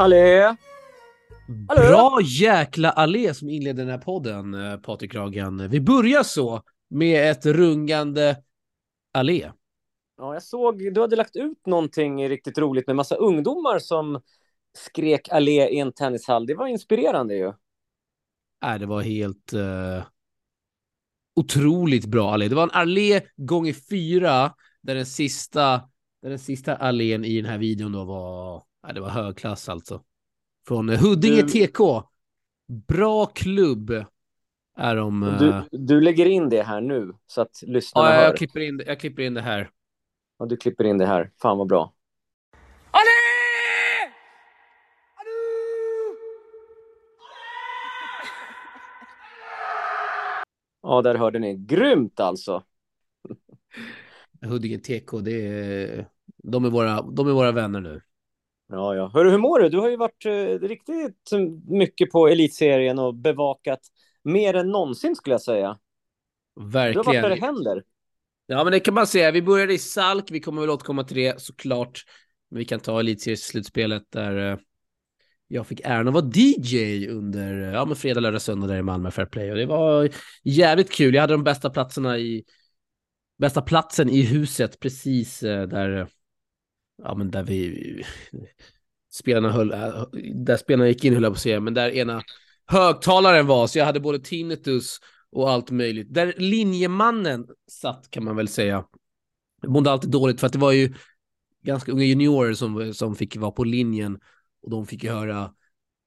Allé! Hallå? Bra jäkla allé som inleder den här podden, eh, Patrik Ragan. Vi börjar så med ett rungande allé. Ja, jag såg, du hade lagt ut någonting riktigt roligt med massa ungdomar som skrek allé i en tennishall. Det var inspirerande ju. Äh, det var helt uh, otroligt bra allé. Det var en allé gånger fyra där den sista, där den sista allén i den här videon då var, äh, det var högklass alltså. Från Huddinge Du- TK. Bra klubb är de. Du, eh, du lägger in det här nu så att lyssnarna ja, hör. jag klipper, in, jag klipper in det här. Ja, du klipper in det här. Fan vad bra. Ja, där hörde ni. Grymt alltså. Huddinge TK, det är, de, är våra, de är våra vänner nu. Ja, ja. Hörru, hur mår du? Du har ju varit eh, riktigt mycket på elitserien och bevakat mer än någonsin skulle jag säga. Du har varit Verkligen. där det händer. Ja, men det kan man säga. Vi började i Salk. Vi kommer väl återkomma till det såklart. Men vi kan ta elitserieslutspelet där eh, jag fick äran att vara DJ under eh, ja, men fredag, lördag, söndag där i Malmö Fair Play. Och det var jävligt kul. Jag hade de bästa platserna i bästa platsen i huset precis eh, där ja, men där vi spelarna höll, äh, där spelarna gick in höll jag på att säga, men där ena högtalaren var, så jag hade både tinnitus och allt möjligt. Där linjemannen satt kan man väl säga. Jag mådde alltid dåligt för att det var ju ganska unga juniorer som, som fick vara på linjen och de fick ju höra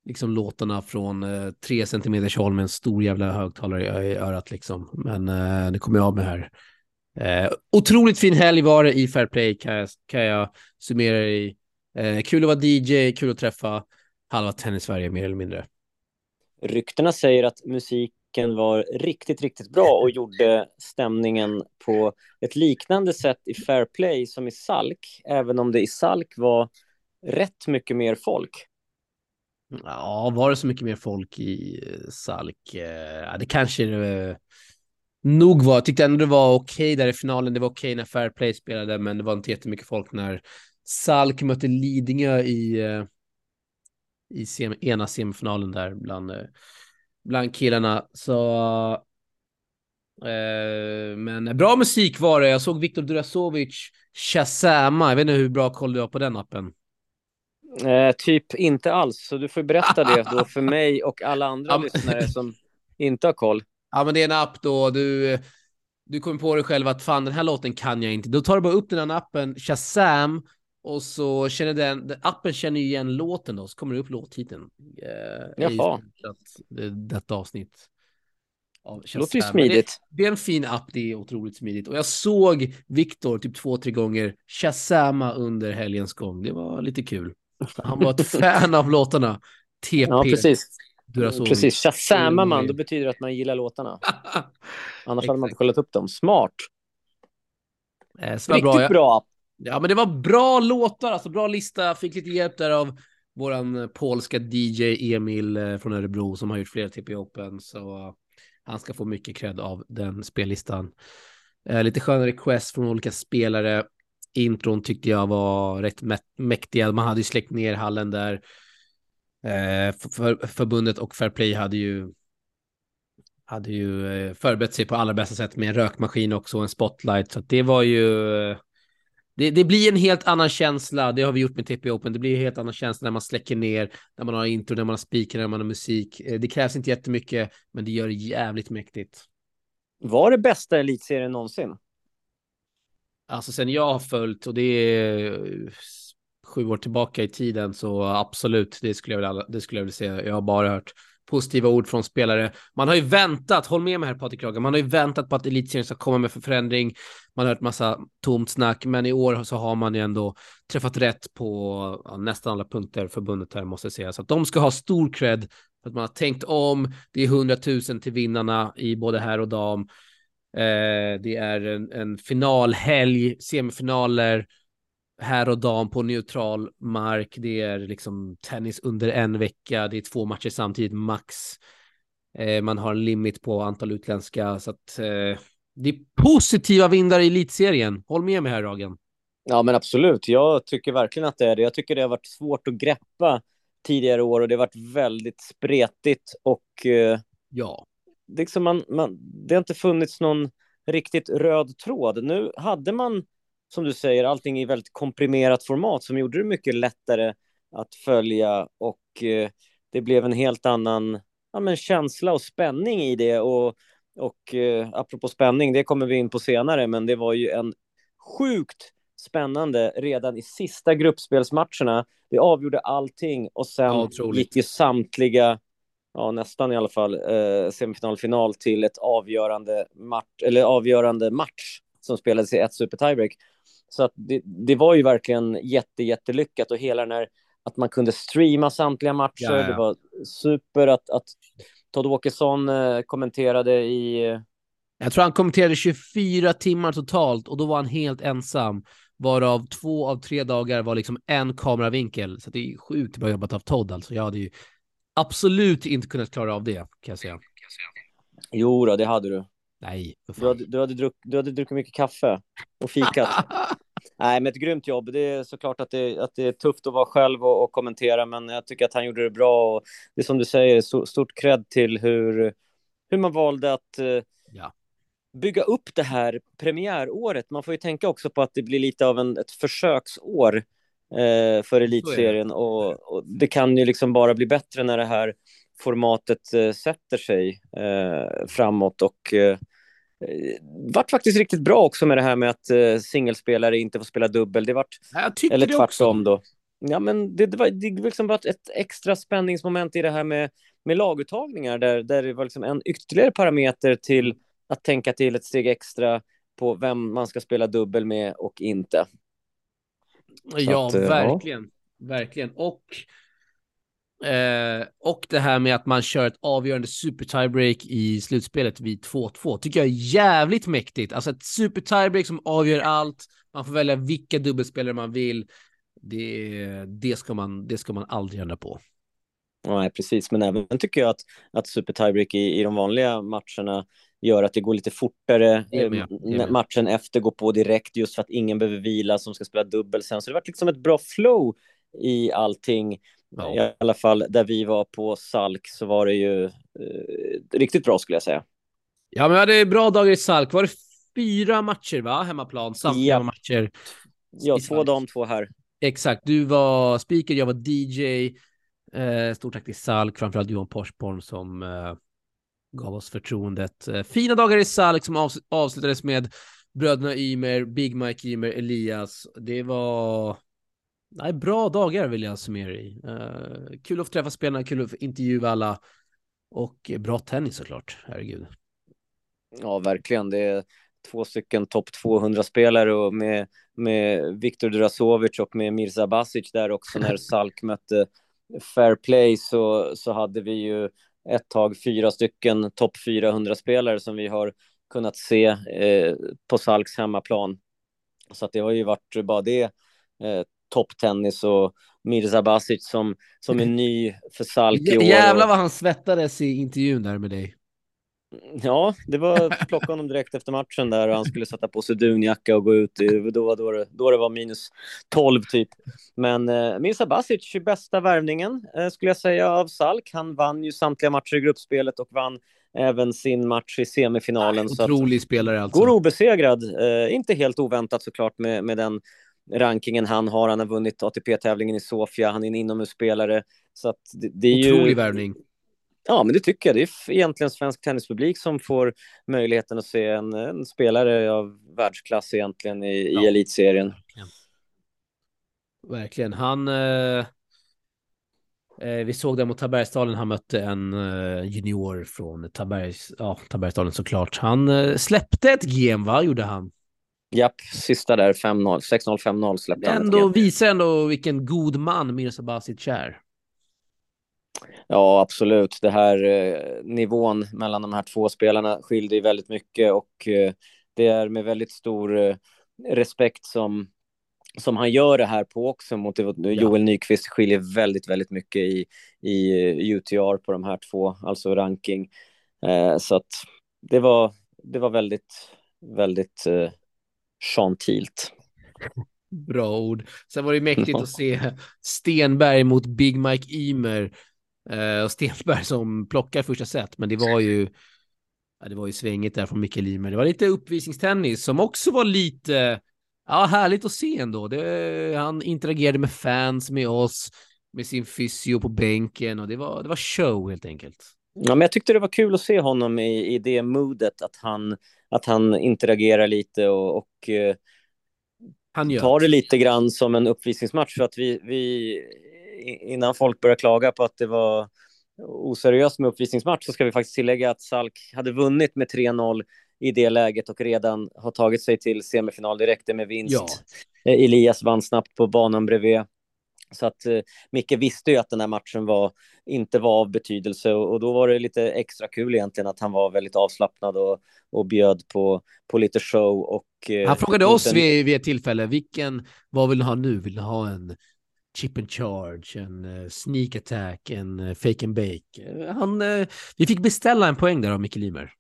liksom låtarna från eh, tre centimeters håll med en stor jävla högtalare i, i örat liksom. Men eh, det kommer jag av med här. Eh, otroligt fin helg var det i Fair Play kan jag, kan jag summera i. Eh, kul att vara DJ, kul att träffa halva tennis-Sverige mer eller mindre. Ryktena säger att musiken var riktigt, riktigt bra och gjorde stämningen på ett liknande sätt i Fair Play som i Salk, även om det i Salk var rätt mycket mer folk. Ja, var det så mycket mer folk i eh, Salk? Eh, Ja, det kanske det nog var. Tyckte ändå det var okej där i finalen. Det var okej när Fair Play spelade, men det var inte jättemycket folk när Salk mötte Lidingö i, eh, i sem ena semifinalen där bland, eh, bland killarna. Så eh, men bra musik var det. Jag såg Viktor Durasovic Shazama. Jag vet inte hur bra koll du har på den appen. Eh, typ inte alls, så du får berätta det då för mig och alla andra lyssnare som inte har koll. Ja, men det är en app då. Du, du kommer på dig själv att fan, den här låten kan jag inte. Då tar du bara upp den här appen, Shazam, och så känner den, appen känner ju igen låten då, så kommer det upp låttiteln. Eh, Jaha. i det- Detta avsnitt. Av Det låter ju smidigt. Det, det är en fin app, det är otroligt smidigt. Och jag såg Viktor typ två, tre gånger Shazama under helgens gång. Det var lite kul. Han var ett fan av låtorna. TP. Ja, precis. Durasovic. Precis, Shazamar man, Mm. då betyder det att man gillar låtarna. Annars hade man inte kollat upp dem. Smart. Eh, så Riktigt bra. bra. Ja, men det var bra låtar, alltså bra lista. Fick lite hjälp där av våran polska DJ Emil eh, från Örebro som har gjort flera TP Open, så han ska få mycket cred av den spellistan. Eh, lite sköna request från olika spelare. Intron tyckte jag var rätt mä- mäktiga. Man hade ju släckt ner hallen där. Eh, för, för, förbundet och Fair Play hade ju hade ju eh, förberett sig på allra bästa sätt med en rökmaskin också och en spotlight. Så det var ju eh, det, det blir en helt annan känsla, det har vi gjort med TP Open, det blir en helt annan känsla när man släcker ner, när man har intro, när man har speaker, när man har musik. Det krävs inte jättemycket, men det gör det jävligt mäktigt. Var det bästa elitserien någonsin? Alltså sen jag har följt, och det är sju år tillbaka i tiden, så absolut, det skulle jag vilja, det skulle jag vilja säga. Jag har bara hört positiva ord från spelare. Man har ju väntat, håll med mig här Patrik Kragen, man har ju väntat på att elitserien ska komma med för förändring. Man har hört massa tomt snack, men i år så har man ju ändå träffat rätt på ja, nästan alla punkter förbundet här måste jag säga. Så att de ska ha stor cred för att man har tänkt om. Det är 100 000 till vinnarna i både här och dam. Eh, det är en, en finalhelg, semifinaler, här och dam på neutral mark. Det är liksom tennis under en vecka. Det är två matcher samtidigt max. Eh, man har en limit på antal utländska så att eh, det är positiva vindar i elitserien. Håll med mig här Ragen. Ja, men absolut. Jag tycker verkligen att det är det. Jag tycker det har varit svårt att greppa tidigare år och det har varit väldigt spretigt och eh, ja. liksom man, man, det har inte funnits någon riktigt röd tråd. Nu hade man, som du säger, allting i väldigt komprimerat format som gjorde det mycket lättare att följa och eh, det blev en helt annan ja, men känsla och spänning i det och, och eh, apropå spänning, det kommer vi in på senare, men det var ju en sjukt spännande redan i sista gruppspelsmatcherna. Det avgjorde allting och sen ja, gick ju samtliga, ja nästan i alla fall, eh, semifinal, final till ett avgörande match, eller avgörande match som spelades i ett super tiebreak. Så att det, det var ju verkligen jätte, jättelyckat och hela den här att man kunde streama samtliga matcher. Ja, ja. Det var super att, att Todd Åkesson eh, kommenterade i... Jag tror han kommenterade 24 timmar totalt och då var han helt ensam. Varav två av tre dagar var liksom en kameravinkel. Så det är sjukt bra jobbat av Todd alltså. Jag hade ju absolut inte kunnat klara av det kan jag säga. Jo då, det hade du. Nej, du hade, du, hade druck, du hade druckit mycket kaffe och fikat. Nej, men ett grymt jobb. Det är såklart att det, att det är tufft att vara själv och, och, kommentera, men jag tycker att han gjorde det bra. Och det är som du säger, så, stort cred till hur, hur man valde att eh, ja. bygga upp det här premiäråret. Man får ju tänka också på att det blir lite av en, ett försöksår eh, för elitserien och, och, det kan ju liksom bara bli bättre när det här formatet eh, sätter sig eh, framåt och Eh, vart faktiskt riktigt bra också med det här med att uh, singelspelare inte får spela dubbel. Det vart, eller tvärtom då. Ja, men det, det var det liksom var ett extra spänningsmoment i det här med, med laguttagningar där, där det var liksom en ytterligare parameter till att tänka till ett steg extra på vem man ska spela dubbel med och inte. ja, att, verkligen. Ja. Verkligen. Och Eh, och det här med att man kör ett avgörande super tiebreak i slutspelet vid 2-2 tycker jag är jävligt mäktigt. Alltså ett super tiebreak som avgör allt. Man får välja vilka dubbelspelare man vill. Det, det, ska, man, det ska man aldrig ändra på. Nej, precis. Men även tycker jag att, att super tiebreak i, i de vanliga matcherna gör att det går lite fortare. Med, matchen efter går på direkt just för att ingen behöver vila som ska spela dubbel sen. Så det var liksom ett bra flow i allting. Ja. I alla fall där vi var på Salk så var det ju eh, riktigt bra skulle jag säga. Ja, men vi hade bra dagar i Salk. Var det fyra matcher, va? Hemmaplan, samtliga ja. matcher. Ja, två dam, två här. Exakt. Du var speaker, jag var DJ. Eh, stort tack till Salk, framförallt Johan Porsborn som eh, gav oss förtroendet. Eh, fina dagar i Salk som avs avslutades med bröderna Ymer, Big Mike Ymer, Elias. Det var nej, bra dagar vill jag summera i. Uh, kul att få träffa spelarna, kul att få intervjua alla och bra tennis såklart, herregud. Ja, verkligen. Det är två stycken topp 200-spelare och med, med Viktor Drasovic och med Mirza Basic där också när Salk mötte Fair Play så, så hade vi ju ett tag fyra stycken topp 400-spelare som vi har kunnat se eh, på Salks hemmaplan. Så att det har ju varit bara det eh, topptennis och Mirza Basic som, som är ny för Salk i år. Jävlar vad han svettades i intervjun där med dig. Ja, det var plocka honom direkt efter matchen där och han skulle sätta på sig dunjacka och gå ut. I, då, då, det, då det var minus 12 typ. Men eh, Mirza Basic, bästa värvningen eh, skulle jag säga av Salk. Han vann ju samtliga matcher i gruppspelet och vann även sin match i semifinalen. Nej, otrolig så spelare alltså. Går obesegrad. Eh, inte helt oväntat såklart med, med den rankingen han har. Han har vunnit ATP-tävlingen i Sofia, han är en inomhusspelare. Så att det, det är Otrolig ju... värvning. Ja, men det tycker jag. Det är egentligen svensk tennispublik som får möjligheten att se en, en spelare av världsklass egentligen i, ja. i elitserien. Verkligen. Verkligen. Han... Eh, eh, vi såg det mot Tabergsdalen. Han mötte en eh, junior från Tabergs, ja, Tabergsdalen såklart. Han eh, släppte ett game, va? Gjorde han? Japp, sista där 5-0, 6-0, 5-0 släppte han. Ändå visar ändå vilken god man Mirza Basic är. Ja, absolut. Det här eh, nivån mellan de här två spelarna skiljer väldigt mycket och eh, det är med väldigt stor eh, respekt som som han gör det här på också mot Joel ja. Nyqvist skiljer väldigt, väldigt mycket i, i eh, UTR på de här två, alltså ranking. Eh, så att det var, det var väldigt, väldigt eh, gentilt. Bra ord. Sen var det mäktigt att se Stenberg mot Big Mike Ymer. Uh, och Stenberg som plockar första set, men det var ju ja, det var ju svängigt där från Mikael Ymer. Det var lite uppvisningstennis som också var lite ja, härligt att se ändå. Det, han interagerade med fans, med oss, med sin fysio på bänken och det var, det var show helt enkelt. Ja, men jag tyckte det var kul att se honom i, i det modet, att han, att han interagerar lite och, och eh, han tar det lite grann som en uppvisningsmatch för att vi, vi innan folk börjar klaga på att det var oseriöst med uppvisningsmatch så ska vi faktiskt tillägga att Salk hade vunnit med 3-0 i det läget och redan har tagit sig till semifinal direkt med vinst. Ja. Eh, Elias vann snabbt på banan bredvid. Så att eh, Micke visste ju att den här matchen var, inte var av betydelse och, och, då var det lite extra kul egentligen att han var väldigt avslappnad och, och bjöd på, på lite show. Och, eh, han frågade oss en... vid, vid ett tillfälle, vilken, vad vill du ha nu? Vill du ha en chip and charge, en uh, sneak attack, en uh, fake and bake? Han, uh, vi fick beställa en poäng där av Micke Limer.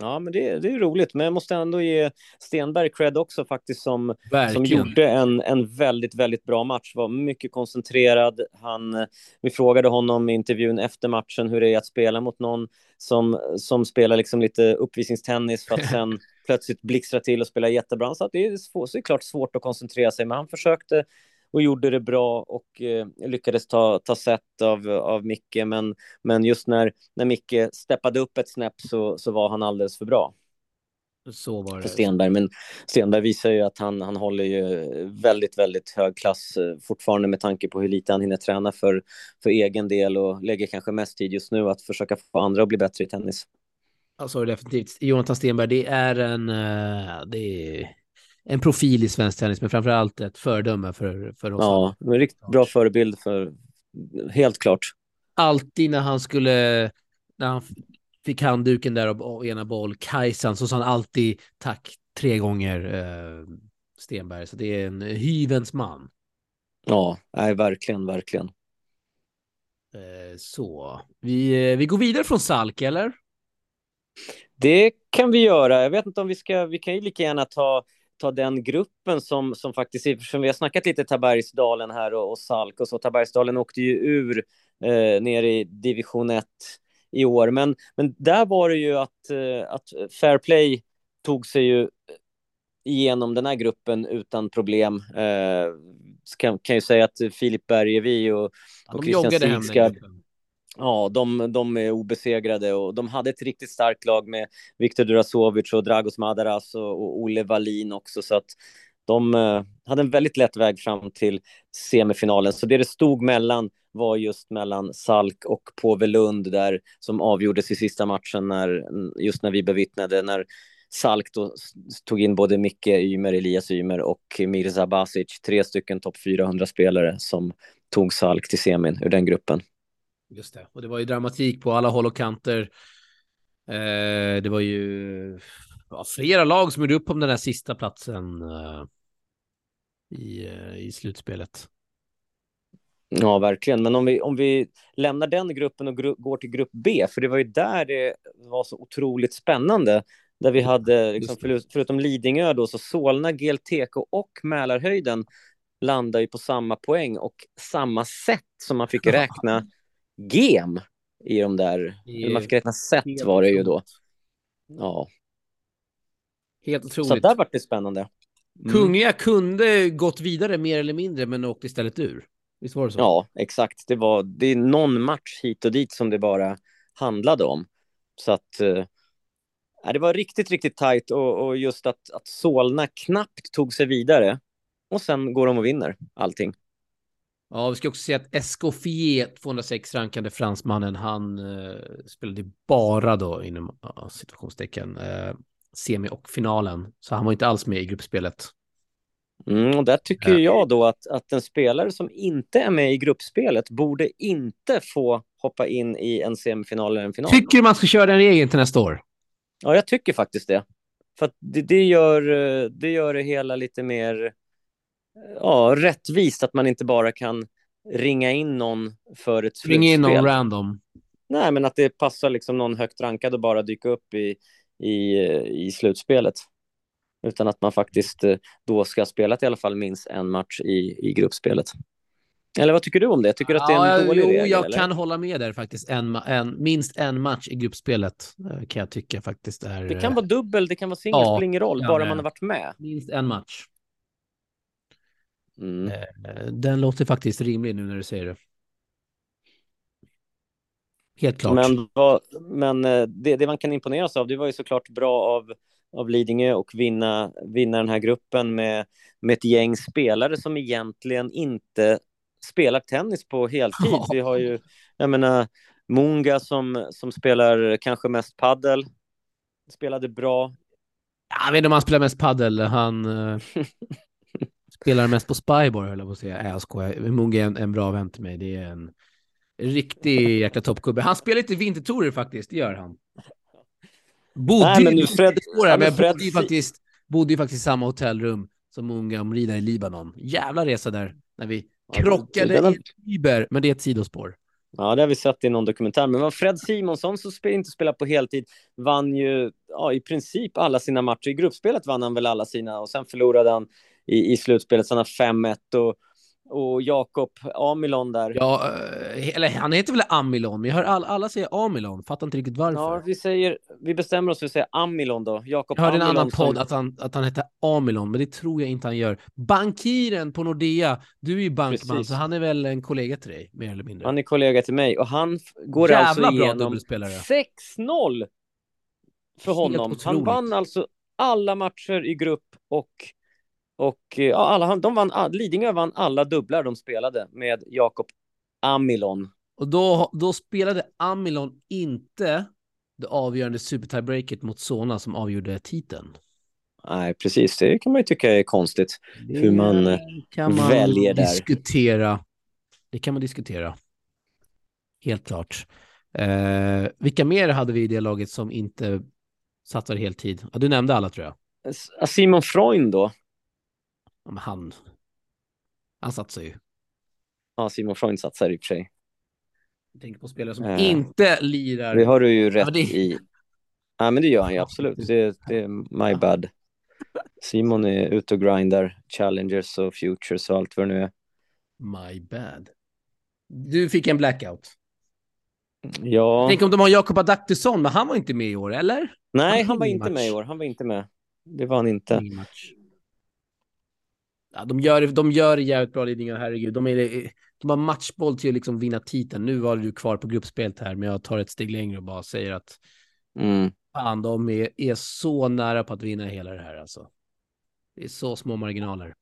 Ja, men det, det är roligt. Men jag måste ändå ge Stenberg cred också faktiskt som, som gjorde en, en väldigt, väldigt bra match. Var mycket koncentrerad. Han, vi frågade honom i intervjun efter matchen hur det är att spela mot någon som, som spelar liksom lite uppvisningstennis för att sen plötsligt blixtra till och spela jättebra. Han sa att det är såklart svårt att koncentrera sig, men han försökte och gjorde det bra och eh, lyckades ta, ta set av, av Micke. Men, men just när, när Micke steppade upp ett snäpp så, så var han alldeles för bra. Så var det. För Stenberg. Men Stenberg visar ju att han, han håller ju väldigt, väldigt hög klass eh, fortfarande med tanke på hur lite han hinner träna för, för egen del och lägger kanske mest tid just nu att försöka få andra att bli bättre i tennis. Ja, så är det definitivt. Jonathan Stenberg, det är en... Uh, det är en profil i svensk tennis, men framför allt ett föredöme för, för oss. Ja, en riktigt bra förebild för, helt klart. Alltid när han skulle, när han fick handduken där och ena boll, Kajsan, så sa han alltid tack tre gånger eh, Stenberg. Så det är en hyvens man. Ja, nej, verkligen, verkligen. Eh, så, vi, eh, vi går vidare från Salk, eller? Det kan vi göra. Jag vet inte om vi ska, vi kan ju lika gärna ta ta den gruppen som, som faktiskt, eftersom vi har snackat lite Tabergsdalen här och, och Salk och så, Tabergsdalen åkte ju ur eh, ner i division 1 i år, men, men där var det ju att, eh, att Fair Play tog sig ju igenom den här gruppen utan problem. Eh, kan, kan ju säga att Filip Bergevi och, och Christian Sigskard Ja, de, de är obesegrade och de hade ett riktigt starkt lag med Viktor Durasovic och Dragos Madaras och, och Olle Wallin också, så att de eh, hade en väldigt lätt väg fram till semifinalen. Så det det stod mellan var just mellan Salk och Påvelund där som avgjordes i sista matchen när just när vi bevittnade när Salk då tog in både Micke Ymer, Elias Ymer och Mirza Basic, tre stycken topp 400 spelare som tog Salk till semin ur den gruppen. Just det, och det var ju dramatik på alla håll och kanter. Eh, det var ju ja, flera lag som gjorde upp om den här sista platsen eh, i, eh, i slutspelet. Ja, verkligen. Men om vi, om vi lämnar den gruppen och gru går till grupp B, för det var ju där det var så otroligt spännande. Där vi hade, liksom, för, förutom Lidingö då, så Solna, GLTK och Mälarhöjden landade ju på samma poäng och samma sätt som man fick räkna gem i de där, eller man fick räkna set var det ju då. Ja. Helt otroligt. Så där vart det spännande. Mm. Kungliga kunde gått vidare mer eller mindre, men åkte istället ur. Visst var det så? Ja, exakt. Det var det är någon match hit och dit som det bara handlade om. Så att eh, det var riktigt, riktigt tajt och, och just att, att Solna knappt tog sig vidare och sen går de och vinner allting. Ja, vi ska också säga att Escoffier, 206 rankade fransmannen, han eh, spelade bara då inom ja, situationstecken eh, semi och finalen, så han var inte alls med i gruppspelet. Mm, och där tycker ja. jag då att, att en spelare som inte är med i gruppspelet borde inte få hoppa in i en semifinal eller en final. Tycker du man ska köra den regeln till nästa år? Ja, jag tycker faktiskt det. För det, det, gör, eh, det gör det hela lite mer ja, rättvist att man inte bara kan ringa in någon för ett slutspel. Ringa in någon random. Nej, men att det passar liksom någon högt rankad och bara dyka upp i, i, i slutspelet. utan att man faktiskt eh, då ska ha spelat i alla fall minst en match i, i gruppspelet. Eller vad tycker du om det? Tycker du att det är en ja, dålig jo, regel? Jag eller? kan hålla med där faktiskt. En, en, minst en match i gruppspelet eh, kan jag tycka faktiskt är... Det kan vara dubbel, det kan vara singel, ja, spelar ingen roll, bara man har varit med. Minst en match. Mm. Den låter faktiskt rimlig nu när du säger det. Helt klart. Men, vad, men eh, det, det, man kan imponeras av, det var ju såklart bra av, av Lidingö och vinna, vinna den här gruppen med, med ett gäng spelare som egentligen inte spelar tennis på heltid. Vi har ju, jag menar, Munga som, som spelar kanske mest paddel spelade bra. Jag vet inte om han spelar mest paddel. Han uh, spelar mest på Spybar, höll jag på att säga. Äh, jag skojar. Munga är en, en bra vän till mig. Det är en riktig jäkla toppgubbe. Han spelar lite vintertorer faktiskt, det gör han. Bodde Nej, men nu Fred, spår men Fred... bodde, ju faktiskt, bodde ju faktiskt i samma hotellrum som Munga Omrida i Libanon. Jävla resa där, när vi ja, krockade i Tiber, men det är ett sidospår. Ja, det har vi sett i någon dokumentär. Men Fred Simonsson som spel, inte spelar på heltid vann ju ja, i princip alla sina matcher. I gruppspelet vann han väl alla sina och sen förlorade han i, i slutspelet, så han har 5-1 och och Jakob Amilon där. Ja, eh, eller han heter väl Amilon, men jag hör all, alla säga Amilon, fattar inte riktigt varför. Ja, vi, säger, vi bestämmer oss för att säga Amilon då. Jakob jag hörde en annan podd att, han, att han heter Amilon, men det tror jag inte han gör. Bankiren på Nordea, du är ju bankman, Precis. så han är väl en kollega till dig, mer eller mindre. Han är kollega till mig och han går Jävla alltså igenom 6-0 för honom. Han vann alltså alla matcher i grupp och och ja, alla, de vann, Lidingö vann alla dubblar de spelade med Jakob Amilon. Och då, då spelade Amilon inte det avgörande supertiebreaket mot Sona som avgjorde titeln. Nej, precis. Det kan man ju tycka är konstigt. Det hur man, eh, kan man väljer där. Diskutera. Det kan man diskutera. Helt klart. Eh, vilka mer hade vi i det laget som inte satsade heltid? Ja, du nämnde alla tror jag. Simon Freund då? Men han, han satsar ju. Ja, Simon Freund satsar i och för sig. Jag tänker på spelare som äh, inte lirar. Det har du ju rätt ja, det... i. Ja, men det gör han ju absolut. Det, det är my bad. Simon är ute och grindar challengers och futures och allt vad det nu är. My bad. Du fick en blackout. Ja. Tänk om de har Jakob Adaktusson, men han var inte med i år, eller? Nej, han, han var inte match. med i år. Han var inte med. Det var han inte ja, de, gör, de gör det jävligt bra Lidingö, herregud. De, är, de har matchboll till att liksom vinna titeln. Nu var du kvar på gruppspelet här, men jag tar ett steg längre och bara säger att mm. fan, de är, är så nära på att vinna hela det här alltså. Det är så små marginaler.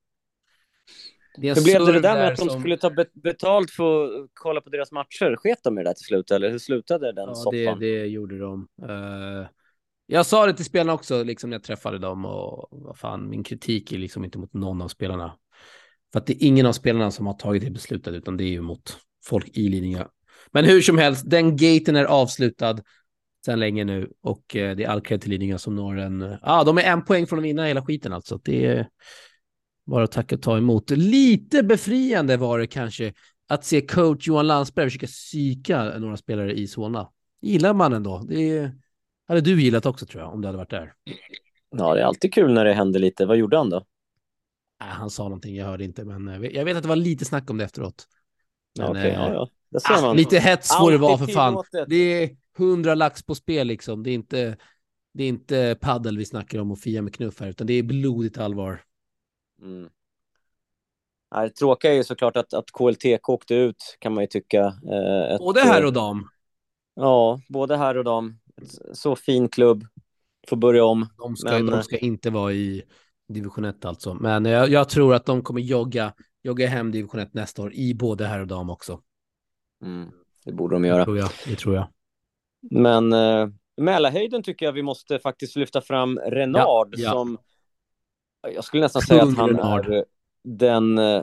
Hur blev det, det där med att de som... skulle ta betalt för att kolla på deras matcher? Sket de i det där till slut, eller hur slutade den ja, soffan? Det, det gjorde de. Uh, jag sa det till spelarna också, liksom när jag träffade dem och vad fan, min kritik är liksom inte mot någon av spelarna. För att det är ingen av spelarna som har tagit det beslutet, utan det är ju mot folk i Lidingö. Men hur som helst, den gaten är avslutad sedan länge nu och eh, det är all cred till Lidingö som når en... Ja, ah, de är en poäng från att vinna hela skiten alltså. Det är bara att tacka och ta emot. Lite befriande var det kanske att se coach Johan Landsberg försöka psyka några spelare i Solna. Gillar man ändå. Det är hade du gillat också tror jag, om du hade varit där. Ja, det är alltid kul när det händer lite. Vad gjorde han då? Nej, han sa någonting, jag hörde inte, men eh, jag vet att det var lite snack om det efteråt. Men, okay, ja, ja. Ah, lite hets får det vara för fan. Det är hundra lax på spel liksom. Det är inte, det är inte paddel vi snackar om och fia med knuff här, utan det är blodigt allvar. Mm. Det tråkiga är ju såklart att, att KLTK åkte ut, kan man ju tycka. Eh, ett, både här och dam. Ja, både här och dam så fin klubb. Får börja om. De ska, men... de ska inte vara i division 1 alltså. Men jag, jag, tror att de kommer jogga, jogga hem division 1 nästa år i både här och dam också. Mm, det borde de göra. Det tror jag. Det tror jag. Men eh, Mälarhöjden tycker jag vi måste faktiskt lyfta fram Renard ja, ja. som jag skulle nästan säga att han är den eh,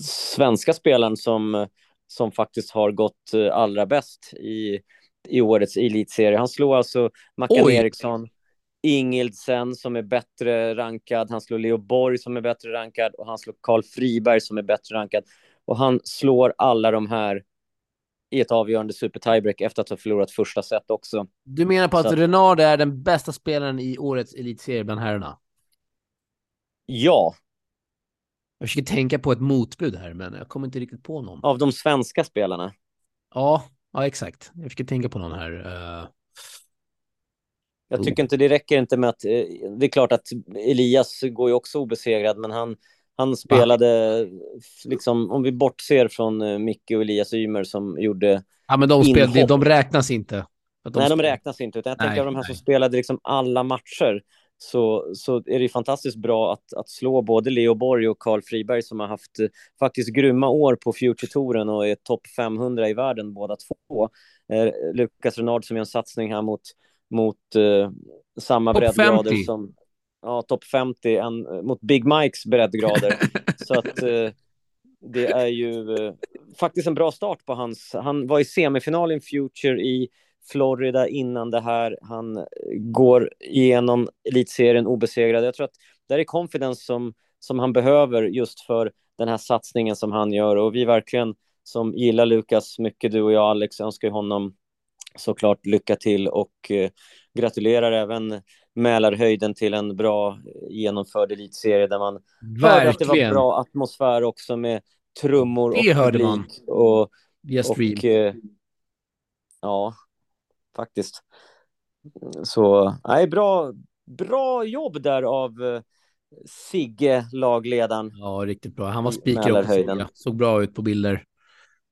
svenska spelaren som, som faktiskt har gått eh, allra bäst i i årets elitserie. Han slår alltså Mackan Eriksson, Ingildsen som är bättre rankad, han slår Leo Borg som är bättre rankad och han slår Karl Friberg som är bättre rankad. Och han slår alla de här i ett avgörande super tiebreak efter att ha förlorat första set också. Du menar på att, att Renard är den bästa spelaren i årets elitserie bland herrarna? Ja. Jag försöker tänka på ett motbud här, men jag kommer inte riktigt på någon. Av de svenska spelarna? Ja, ja exakt. Jag försöker tänka på någon här. Uh... Jag tycker inte det räcker inte med att, eh, det är klart att Elias går ju också obesegrad, men han, han spelade, Va? liksom, om vi bortser från uh, Micke och Elias Ymer som gjorde Ja, men de, spel, de räknas inte. De Nej, de räknas inte, utan jag nej, tänker av de här nej. som spelade liksom alla matcher, så, så är det fantastiskt bra att, att slå både Leo Borg och Karl Friberg som har haft eh, faktiskt grymma år på Future-touren och är topp 500 i världen båda två. Eh, Lukas Renard som gör en satsning här mot, mot eh, samma top breddgrader 50. som ja, topp 50 en, mot Big Mikes breddgrader. så att eh, det är ju eh, faktiskt en bra start på hans. Han var i semifinalen Future i Florida innan det här. Han går igenom elitserien obesegrad. Jag tror att det är confidence som, som han behöver just för den här satsningen som han gör och vi verkligen som gillar Lukas mycket, du och jag Alex, önskar honom såklart lycka till och eh, gratulerar även Mälarhöjden till en bra genomförd elitserie där man Verkligen. hörde att det var bra atmosfär också med trummor det och hörde man. och, yes, och eh, ja, faktiskt. Så nej, bra, bra jobb där av eh, Sigge, lagledaren. Ja, riktigt bra. Han var speaker också. Ja. Såg bra ut på bilder.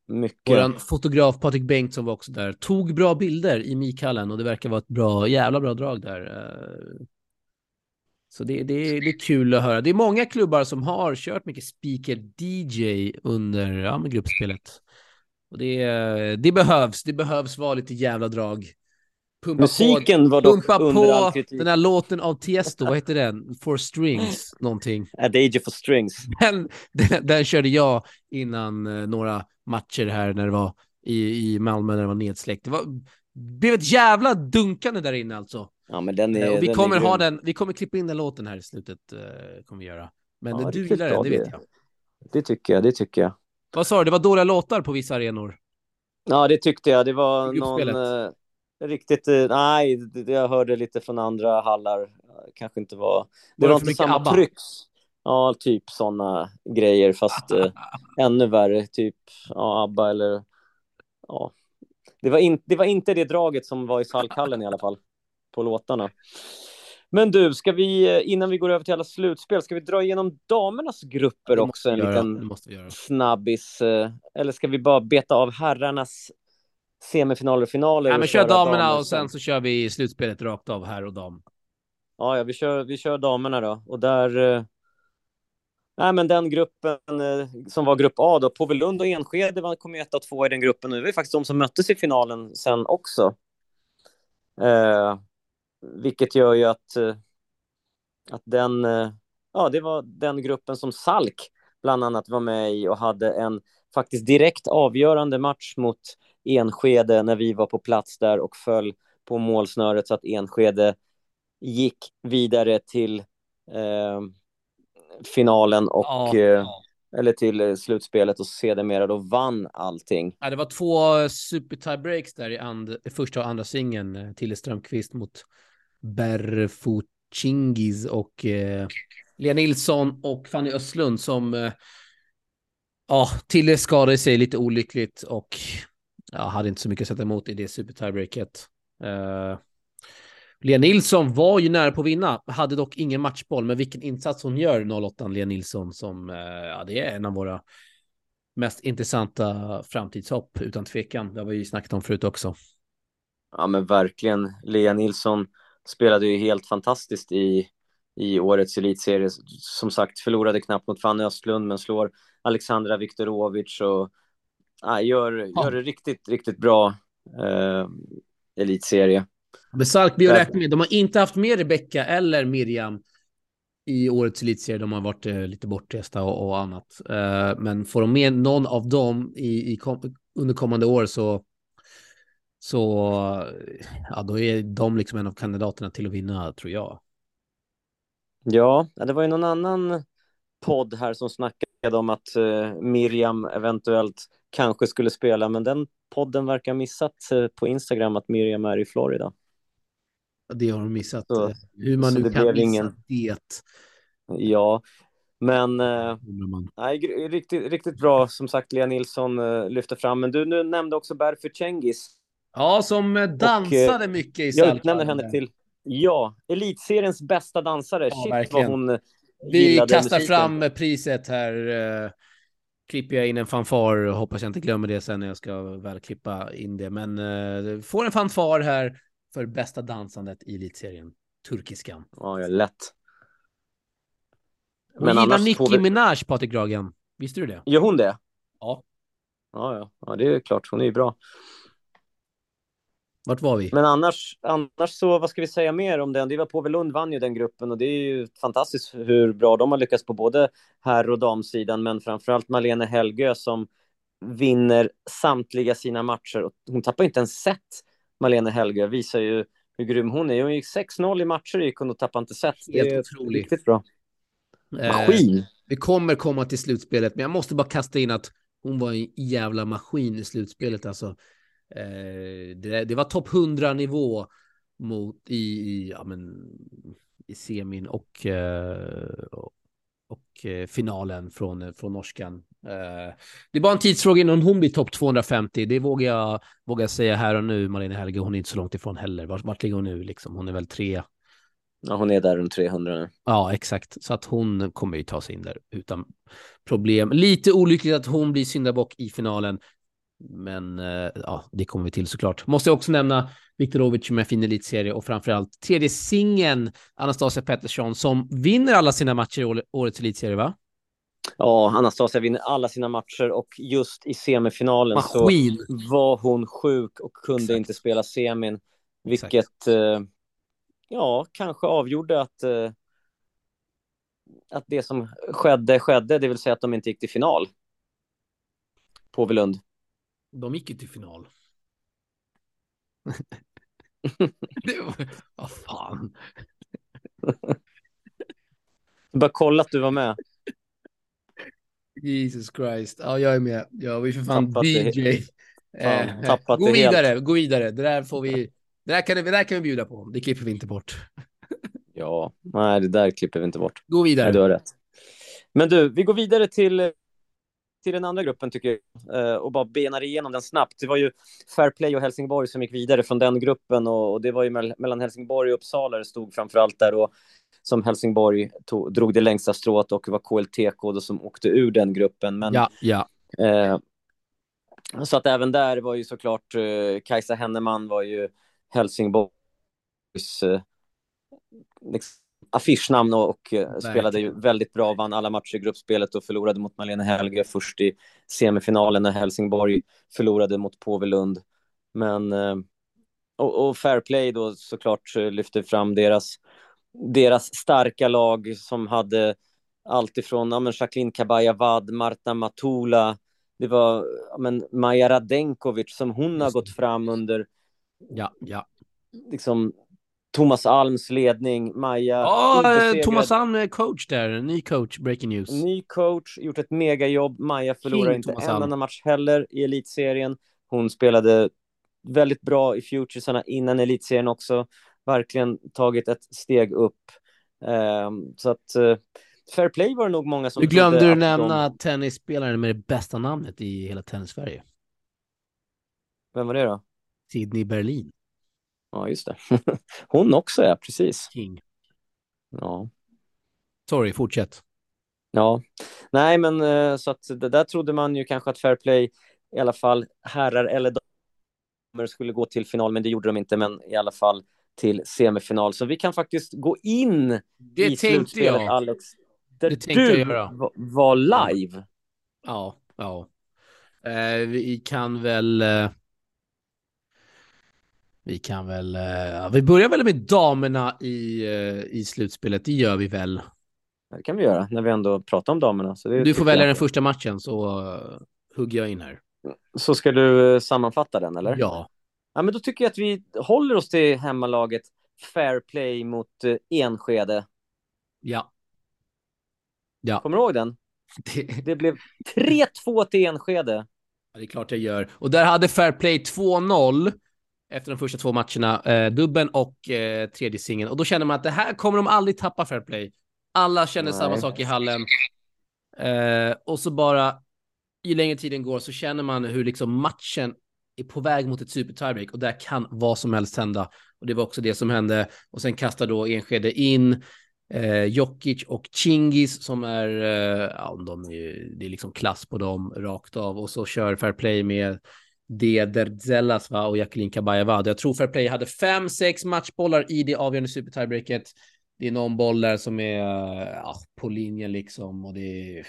Mycket. Vår fotograf Patrik Bengtsson var också där. Tog bra bilder i Mikhallen och det verkar vara ett bra, jävla bra drag där. Eh. Så det, det, det är kul att höra. Det är många klubbar som har kört mycket speaker-DJ under ja, gruppspelet. Och det, det behövs. Det behövs vara lite jävla drag. Pumpa Musiken på, var dock pumpa under på all kritik. den här låten av Tiesto, vad heter den? For Strings, någonting. Adagio for Strings. Den, den, den körde jag innan uh, några matcher här när det var i, i Malmö när det var nedsläckt. Det var, blev ett jävla dunkande där inne alltså. Ja, men den är, och vi den kommer är ha den, vi kommer klippa in den låten här i slutet, uh, kommer vi göra. Men ja, du gillar den, det vet jag. Det tycker jag, det tycker jag. Vad sa du, det var dåliga låtar på vissa arenor? Ja, det tyckte jag. Det var någon eh, riktigt... Eh, nej, det, jag hörde lite från andra hallar. Kanske inte var... Det var, var inte samma ABBA? tryck. Ja, typ sådana grejer, fast eh, ännu värre. Typ ja, ABBA eller... Ja. Det var, in, det var inte det draget som var i Salkhallen i alla fall, på låtarna. Men du, ska vi, innan vi går över till alla slutspel, ska vi dra igenom damernas grupper också? En liten snabbis. Eh, eller ska vi bara beta av herrarnas semifinaler och finaler? Ja, men kör damerna och sen så kör vi slutspelet rakt av här och dam. Ja, ja vi, kör, vi kör damerna då. Och där... Eh, nej, men den gruppen eh, som var grupp A då, Påvelund och Enskede kom ju ett och två i den gruppen. Och det var faktiskt de som möttes i finalen sen också. Eh, vilket gör ju att, eh, att den, eh, ja, det var den gruppen som Salk bland annat var med i och hade en faktiskt direkt avgörande match mot Enskede när vi var på plats där och föll på målsnöret så att Enskede gick vidare till eh, finalen och ja, eh, eller till slutspelet och sedermera då vann allting. Ja, det var två super tiebreaks där i and, första och andra singeln. Tille Strömqvist mot Berfocingis och eh, Lea Nilsson och Fanny Östlund som eh, ja, Tille skadade sig lite olyckligt och ja, hade inte så mycket att sätta emot i det super tiebreaket. Eh, Lea Nilsson var ju nära på att vinna, hade dock ingen matchboll, men vilken insats hon gör, 08 Lea Nilsson, som eh, ja, det är en av våra mest intressanta framtidshopp utan tvekan. Det har vi ju snackat om förut också. Ja, men verkligen. Lea Nilsson spelade ju helt fantastiskt i, i årets elitserie. Som sagt, förlorade knappt mot Fanny Östlund, men slår Alexandra Viktorovic och ja, gör, gör det riktigt, riktigt bra eh, elitserie. Men Salkby och räkna med, de har inte haft med Rebecka eller Miriam i årets elitserie. De har varit eh, lite bortresta och, och annat. Eh, men får de med någon av dem i, i kom, under kommande år så så ja, då är de liksom en av kandidaterna till att vinna, tror jag. Ja, det var ju någon annan podd här som snackade om att uh, Miriam eventuellt kanske skulle spela, men den podden verkar missat uh, på Instagram att Miriam är i Florida. Det har de missat. Så, Hur man nu kan missa ingen... det. Ja, men eh, nej, riktigt, riktigt bra som sagt Lea Nilsson eh, lyfte fram. Men du nu nämnde också Berfer Cengiz. Ja, som eh, dansade och, eh, mycket i Jag utnämner henne till, ja, elitseriens bästa dansare. Ja, Shit verkligen. vad hon Vi kastar musiken. fram priset här. Eh, klipper jag in en fanfar, hoppas jag inte glömmer det sen när jag ska väl klippa in det. Men eh, får en fanfar här för bästa dansandet i elitserien. Turkiskan. Ja, ja lätt. Men gillar Nicki vi... Minaj, Patrik Gragen. Visste du det? Gör hon det? Ja. Ja, ja. ja det är klart. Hon är ju bra. Vart var vi? Men annars, annars så, vad ska vi säga mer om den? Det var Povel Lund vann ju den gruppen och det är ju fantastiskt hur bra de har lyckats på både herr och damsidan, men framförallt Malene Helgö som vinner samtliga sina matcher. Och hon tappar inte en set, Malene Helgö, visar ju hur grym hon är. Hon gick 6-0 i matcher gick hon och tappade inte set. Det är otroligt. riktigt bra. Eh, maskin. Eh, vi kommer komma till slutspelet, men jag måste bara kasta in att hon var en jävla maskin i slutspelet alltså. Eh, det, det, var topp 100 nivå mot i, i, ja, men, i semin och, eh, och eh, finalen från, från norskan. Eh, det är bara en tidsfråga innan hon blir topp 250. Det vågar jag, vågar säga här och nu. Marlene Helge, hon är inte så långt ifrån heller. Vart, vart ligger hon nu liksom? Hon är väl tre. Ja, hon är där runt 300 nu. Ja, exakt. Så att hon kommer ju ta sig in där utan problem. Lite olyckligt att hon blir syndabock i finalen. Men eh, ja, det kommer vi till såklart. Måste jag också nämna Viktorovic med fin elitserie och framförallt tredje singeln Anastasia Pettersson som vinner alla sina matcher i årets elitserie, va? Ja, Anastasia vinner alla sina matcher och just i semifinalen Maskin. så var hon sjuk och kunde Exakt. inte spela semin, vilket eh, ja, kanske avgjorde att eh, att det som skedde skedde, det vill säga att de inte gick till final. Påvelund. De gick ju till final. Vad fan. Bara kolla att du var med. Jesus Christ. Ja, jag är med. Ja, vi är för fan tappat DJ. Fan, eh, tappat gå vidare, helt. gå vidare. Det där får vi. Det där, kan, det där kan vi bjuda på. Det klipper vi inte bort. ja, nej, det där klipper vi inte bort. Gå vidare. Nej, du har rätt. Men du, vi går vidare till till den andra gruppen tycker jag eh, och bara benar igenom den snabbt. Det var ju Fair Play och Helsingborg som gick vidare från den gruppen och, det var ju mellan Helsingborg och Uppsala det stod framför allt där och som Helsingborg tog, drog det längsta strået och var KLTK då som åkte ur den gruppen. Men, ja, ja. Eh, så att även där var ju såklart eh, Kajsa Henneman var ju Helsingborgs eh, liksom, affischnamn och, och eh, spelade ju väldigt bra, vann alla matcher i gruppspelet och förlorade mot Malene Helge först i semifinalen när Helsingborg förlorade mot Påvelund. Men eh, och, och Fair Play då såklart eh, lyfter fram deras, deras starka lag som hade allt ifrån ja, men Jacqueline Kabayavad, Marta Matula, det var ja, men Maja Radenkovic som hon har gått fram under ja, ja. Liksom, Thomas Alms ledning, Maja. Ja, oh, Thomas Alm är coach där, ny coach, breaking news. Ny coach, gjort ett megajobb. Maja förlorar King, inte Thomas en enda match heller i elitserien. Hon spelade väldigt bra i Futuresarna innan elitserien också. Verkligen tagit ett steg upp. Um, så att uh, fair play var det nog många som Du glömde du nämna de... tennisspelaren med det bästa namnet i hela tennis-Sverige. Vem var det då? Sydney Berlin. Ja, just det. Hon också, ja, precis. King. Ja. Sorry, fortsätt. Ja, nej, men eh, så att det där trodde man ju kanske att Fair Play i alla fall herrar eller damer skulle gå till final, men det gjorde de inte, men i alla fall till semifinal. Så vi kan faktiskt gå in det i slutspelet, jag. Alex. Där det du var live. Ja, ja. Eh, vi kan väl... Eh vi kan väl, uh, vi börjar väl med damerna i, uh, i slutspelet, det gör vi väl. Det kan vi göra när vi ändå pratar om damerna. Du får välja jag. den första matchen så uh, hugger jag in här. Så ska du sammanfatta den eller? Ja. Ja, men då tycker jag att vi håller oss till hemmalaget Fair Play mot Enskede. Ja. Ja. Kommer du ihåg den? Det, det blev 3-2 till Enskede. Ja, det är klart jag gör. Och där hade Fair Play 2-0 efter de första två matcherna, eh, dubben och eh, tredje singeln. Och då känner man att det här kommer de aldrig tappa fair play. Alla känner Nej. samma sak i hallen. Eh, och så bara, ju längre tiden går så känner man hur liksom matchen är på väg mot ett super tiebreak och där kan vad som helst hända. Och det var också det som hände. Och sen kastar då Enskede in eh, Jokic och Chingis som är, eh, ja, de är, det är liksom klass på dem rakt av. Och så kör Fair Play med Dederzelas va, och Jacqueline Kabayeva. Jag tror Fair Play hade fem, sex matchbollar i det avgörande super tiebreaket. Det är någon boll där som är ja, på linjen liksom och det är,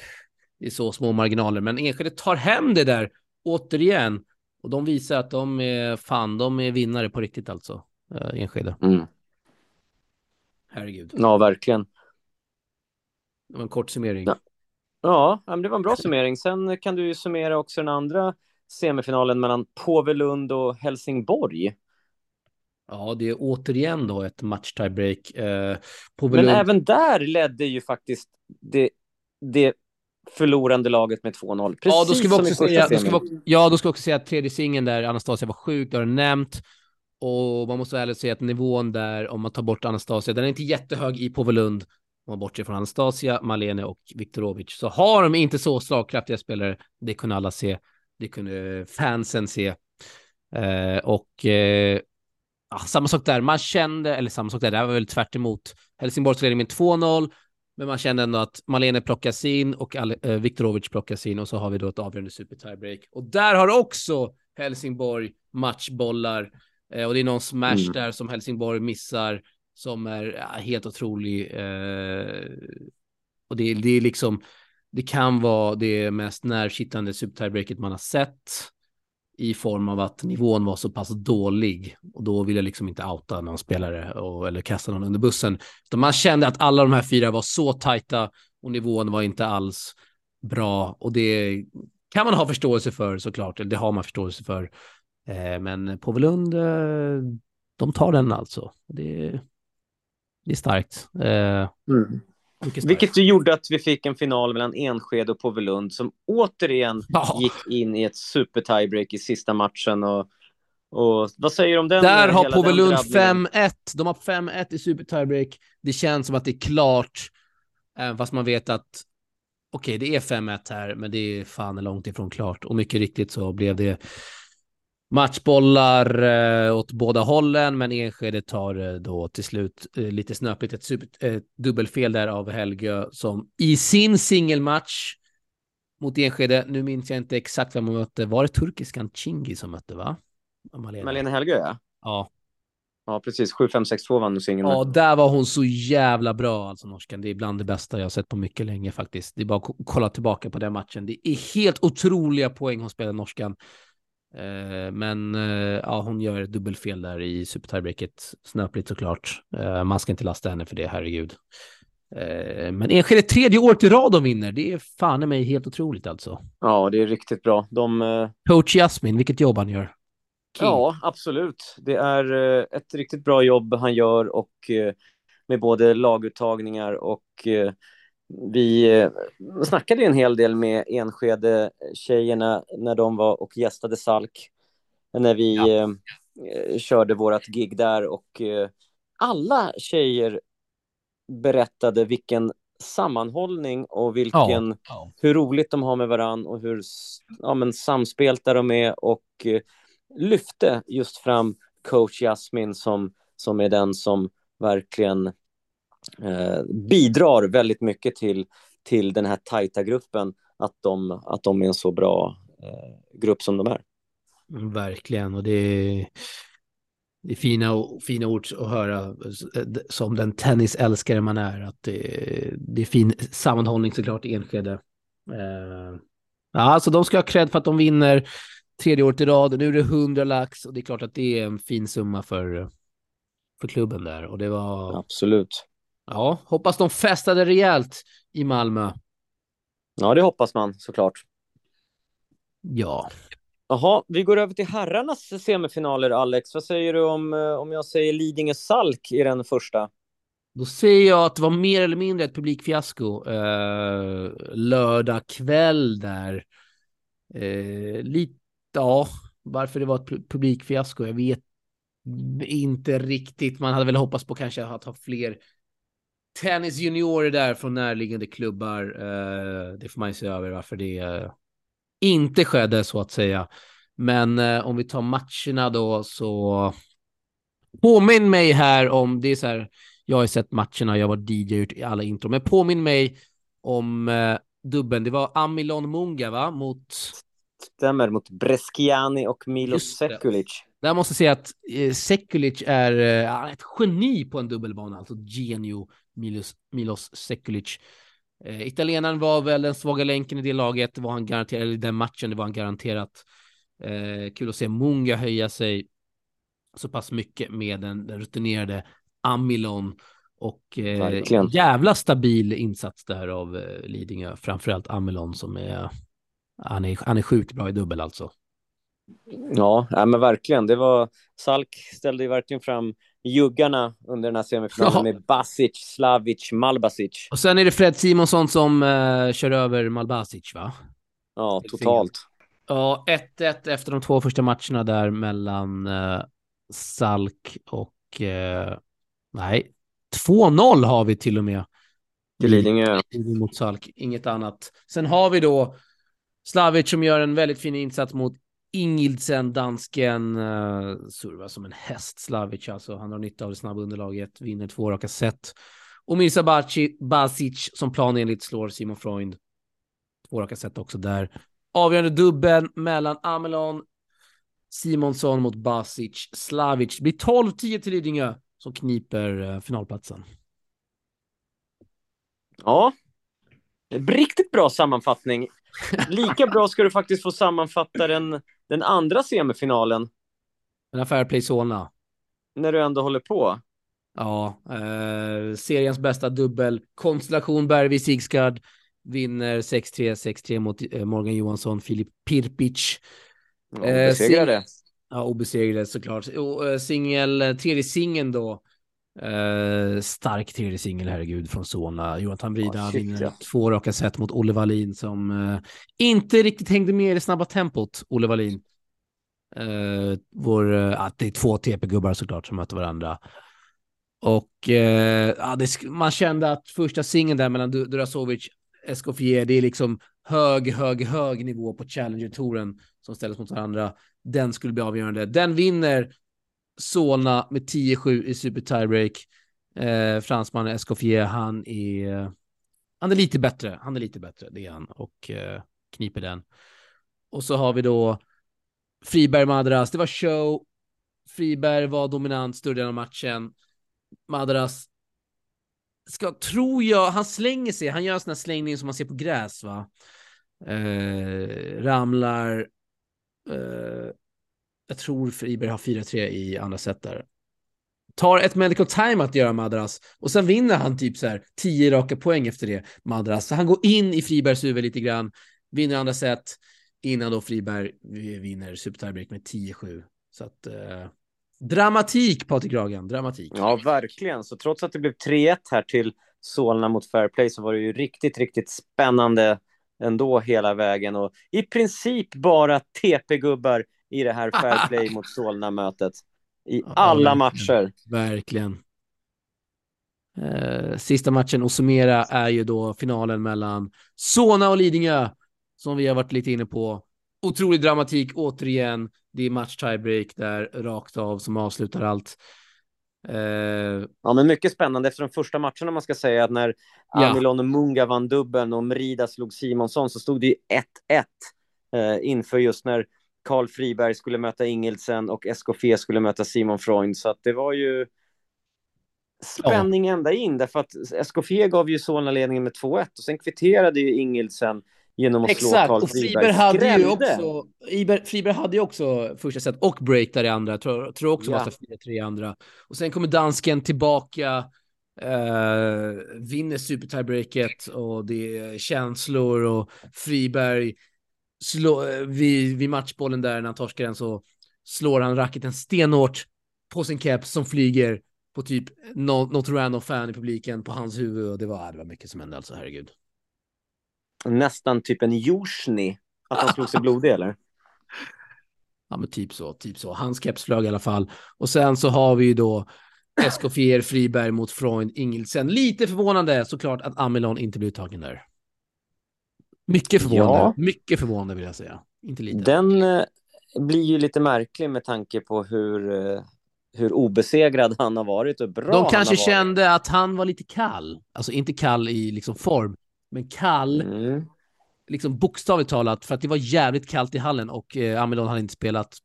det är så små marginaler. Men Enskede tar hem det där återigen och de visar att de är fan, de är vinnare på riktigt alltså. Uh, Enskede. Mm. Herregud. Ja, verkligen. Det var en kort summering. Ja. ja, det var en bra summering. Sen kan du ju summera också den andra semifinalen mellan Påvelund och Helsingborg. Ja, det är återigen då ett match tiebreak. Eh, Men även där ledde ju faktiskt det, det förlorande laget med 2-0. ja, då ska vi också säga, då ska vi, ja, då ska vi också säga att tredje singeln där Anastasia var sjuk, det har du nämnt. Och man måste ärligt säga att nivån där, om man tar bort Anastasia, den är inte jättehög i Påvelund. Om man bortser från Anastasia, Malene och Viktorovic, så har de inte så slagkraftiga spelare. Det kunde alla se. Det kunde fansen se. Eh, och eh, samma sak där, man kände, eller samma sak där, det här var väl tvärt emot. Helsingborgs ledning med 2-0, men man kände ändå att Malene plockas in och äh, Viktorovic plockas in och så har vi då ett avgörande super tiebreak. Och där har också Helsingborg matchbollar eh, och det är någon smash mm. där som Helsingborg missar som är ja, helt otrolig. Eh, och det, det är liksom, det kan vara det mest nervkittlande supertiebreaket man har sett i form av att nivån var så pass dålig och då vill jag liksom inte outa någon spelare och, eller kasta någon under bussen. Så man kände att alla de här fyra var så tajta och nivån var inte alls bra och det kan man ha förståelse för såklart, det har man förståelse för. Eh, men Povelund, eh, de tar den alltså. Det, det är starkt. Eh, mm. Vilket gjorde att vi fick en final mellan Enskede och Påvelund som återigen oh. gick in i ett super tiebreak i sista matchen. Och, och vad säger du om den? Där har Påvelund 5-1. De har 5-1 i super tiebreak. Det känns som att det är klart, även fast man vet att okej, okay, det är 5-1 här, men det är fan långt ifrån klart. Och mycket riktigt så blev det matchbollar eh, åt båda hållen, men Enskede tar eh, då till slut eh, lite snöpligt ett, super, ett dubbelfel där av Helgö som i sin singelmatch mot Enskede, nu minns jag inte exakt vem hon mötte, var det turkiskan Chingi som mötte va? Malena, Malena Helgö ja. Ja. Ja, precis. 7-5-6-2 vann singeln. Ja, där var hon så jävla bra, alltså norskan. Det är bland det bästa jag har sett på mycket länge faktiskt. Det är bara att kolla tillbaka på den matchen. Det är helt otroliga poäng hon spelar norskan. Eh, men eh, ja, hon gör ett dubbelfel där i super tiebreaket. Snöpligt såklart. Eh, man ska inte lasta henne för det, herregud. Men Enskede tredje året i rad de vinner. Det är fan i mig helt otroligt alltså. Ja, det är riktigt bra. De... Coach Jasmin, vilket jobb han gör. King. Ja, absolut. Det är ett riktigt bra jobb han gör och med både laguttagningar och vi eh, snackade en hel del med Enskede-tjejerna när de var och gästade Salk, när vi ja. eh, körde vårt gig där och eh, alla tjejer berättade vilken sammanhållning och vilken, ja. Ja. hur roligt de har med varann och hur ja, men, samspelta de är och eh, lyfte just fram coach Jasmin som, som är den som verkligen eh, bidrar väldigt mycket till, till den här tajta gruppen, att de, att de är en så bra eh, grupp som de är. Verkligen, och det är, det är fina, fina ord att höra som den tennisälskare man är, att det, det är fin sammanhållning såklart i Enskede. Eh, alltså de ska ha cred för att de vinner tredje året i rad. Nu är det 100 lax och det är klart att det är en fin summa för, för klubben där. Och det var... Absolut. Ja, hoppas de festade rejält i Malmö. Ja, det hoppas man såklart. Ja. Jaha, vi går över till herrarnas semifinaler, Alex. Vad säger du om, eh, om jag säger Lidingö-Salk i den första? Då säger jag att det var mer eller mindre ett publikfiasko eh, lördag kväll där. Eh, lite, ja, varför det var ett publikfiasko, jag vet inte riktigt. Man hade väl hoppats på kanske att ha fler tennis juniorer där från närliggande klubbar. Eh, det får man ju se över varför det eh, inte skedde så att säga. Men eh, om vi tar matcherna då så påminn mig här om, det är så här, jag har sett matcherna, jag var DJ i alla intro, men påminn mig om eh, dubben. Det var Amilon Munga va? Mot... Stämmer, mot Bresciani och Milos Sekulic. Där måste jag säga att eh, Sekulic är eh, ett geni på en dubbelbana, alltså genio Milos, Milos Sekulic. Eh, italienaren var väl den svaga länken i det laget, det var han garanterat, eller i den matchen, det var han garanterat. Eh, kul att se Munga höja sig så pass mycket med den, den rutinerade Amilon och eh, jävla stabil insats där av eh, Lidingö, framförallt Amilon som är han är, han är sjukt bra i dubbel alltså. Ja, ja men verkligen. Det var Salk ställde ju verkligen fram juggarna under den här semifinalen ja. med Basic, Slavic, Malbasic. Och sen är det Fred Simonsson som uh, kör över Malbasic, va? Ja, totalt. Ja, 1-1 efter de två första matcherna där mellan uh, Salk och... Uh, nej, 2-0 har vi till och med. Till Lidingö. Mot Salk, inget annat. Sen har vi då Slavic som gör en väldigt fin insats mot Ingildsen, dansken, uh, servar som en häst, Slavic alltså. Han har nytta av det snabba underlaget, vinner två raka set. Och Mirza Basic som planenligt slår Simon Freund. Två raka set också där. Avgörande dubbeln mellan Amelon, Simonsson mot Basic, Slavic. Det blir 12-10 till Lidingö som kniper uh, finalplatsen. Ja, riktigt bra sammanfattning. Lika bra ska du faktiskt få sammanfatta den, den andra semifinalen. Den här Fairplay Solna. När du ändå håller på. Ja, eh, seriens bästa dubbel. Konstellation Bergvi Sigsgard vinner 6-3, 6-3 mot eh, Morgan Johansson, Filip Pirpic. Ja, obesegrade. Eh, ja, obesegrade såklart. Eh, singel, tredje singeln då Uh, stark tredje singel, herregud, från Sona. Jonathan Brida oh, vinner ja. två raka set mot Olle Wallin som uh, inte riktigt hängde med i det snabba tempot, Olle Wallin. Uh, vår, uh, det är två TP-gubbar såklart som möter varandra. Och ja, det, man kände att första singeln där mellan Durasovic och Escoffier, det är liksom hög, hög, hög nivå på Challenger-touren som ställs mot varandra. Den skulle bli avgörande. Den vinner Solna med 10-7 i super tiebreak. Eh, fransmannen Escoffier, han är, han är lite bättre. Han är lite bättre, det är han, och eh, kniper den. Och så har vi då Friberg Madras. Det var show. Friberg var dominant större delen av matchen. Madras ska, tror jag, han slänger sig. Han gör en sån här slängning som man ser på gräs, va? Eh, ramlar. Eh, jag tror Friberg har 4-3 i andra set där. Tar ett medical time att göra Madras och sen vinner han typ så här 10 raka poäng efter det, Madras. Så han går in i Fribergs huvud lite grann, vinner andra set innan då Friberg vinner supertiebreak med 10-7. Så att eh, dramatik Patrik Ragen! dramatik. Ja, verkligen. Så trots att det blev 3-1 här till Solna mot Fairplay så var det ju riktigt, riktigt spännande ändå hela vägen och i princip bara TP-gubbar i det här fair play mot Solna-mötet. I ja, alla verkligen. matcher. Verkligen. Eh, sista matchen att summera är ju då finalen mellan Solna och Lidingö, som vi har varit lite inne på. Otrolig dramatik återigen. Det är match tiebreak där rakt av som avslutar allt. Eh... Ja, men mycket spännande efter de första matcherna man ska säga att när ja. Amilon och Munga vann dubbeln och Merida slog Simonsson så stod det ju 1-1 eh, inför just när Karl Friberg skulle möta Ingelsen och SKF skulle möta Simon Freund. Så att det var ju spänning ända in, därför att SKF gav ju Solna ledningen med 2-1 och sen kvitterade ju Ingelsen genom att Exakt. slå Karl Friberg. Friberg hade ju också, Friberg hade ju också första set och break där i andra, tror, tror också ja. var 4-3 i andra. Och sen kommer dansken tillbaka, eh, vinner super tiebreaket och det är känslor och Friberg slå, eh, vid, vid matchbollen där när han torskar den så slår han racketen stenhårt på sin keps som flyger på typ något, random fan i publiken på hans huvud och det var, det var mycket som hände alltså, herregud. Nästan typ en Jusjny, att han slog sig blodig eller? Ja men typ så, typ så. Hans keps flög i alla fall. Och sen så har vi ju då Escoffier Friberg mot Freund Ingelsen. Lite förvånande såklart att Amelon inte blev uttagen där. Mycket förvånande. Ja. Mycket förvånande vill jag säga. Inte lite. Den eh, blir ju lite märklig med tanke på hur, eh, hur obesegrad han har varit och bra De kanske kände att han var lite kall. Alltså inte kall i liksom form, men kall. Mm. Liksom bokstavligt talat, för att det var jävligt kallt i hallen och eh, Amelon hade inte spelat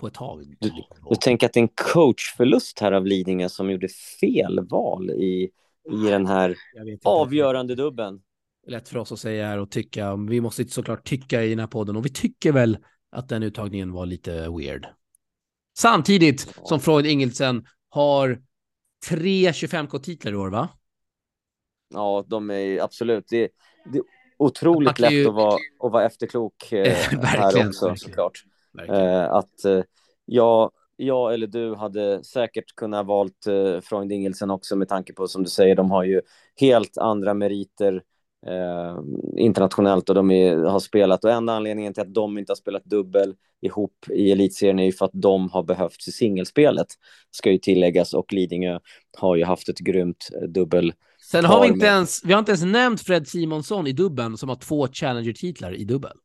på ett tag. Du, du tänker att det är en coachförlust här av Lidingö som gjorde fel val i, i den här avgörande dubben. Lätt för oss att säga här och tycka. Vi måste såklart tycka i den här podden och vi tycker väl att den uttagningen var lite weird. Samtidigt som Freud Ingelsen har tre 25K-titlar i år, va? Ja, de är absolut. Det, det är otroligt lätt ju... att, vara, att vara efterklok eh, här också, verkligen. såklart. Eh, att eh, jag, jag eller du hade säkert kunnat valt eh, Freund Ingelsen också med tanke på som du säger, de har ju helt andra meriter eh, internationellt och de är, har spelat och enda anledningen till att de inte har spelat dubbel ihop i elitserien är ju för att de har behövts i singelspelet ska ju tilläggas och Lidingö har ju haft ett grymt eh, dubbel Sen har vi inte ens, vi har inte ens nämnt Fred Simonsson i dubbeln som har två Challenger-titlar i dubbel.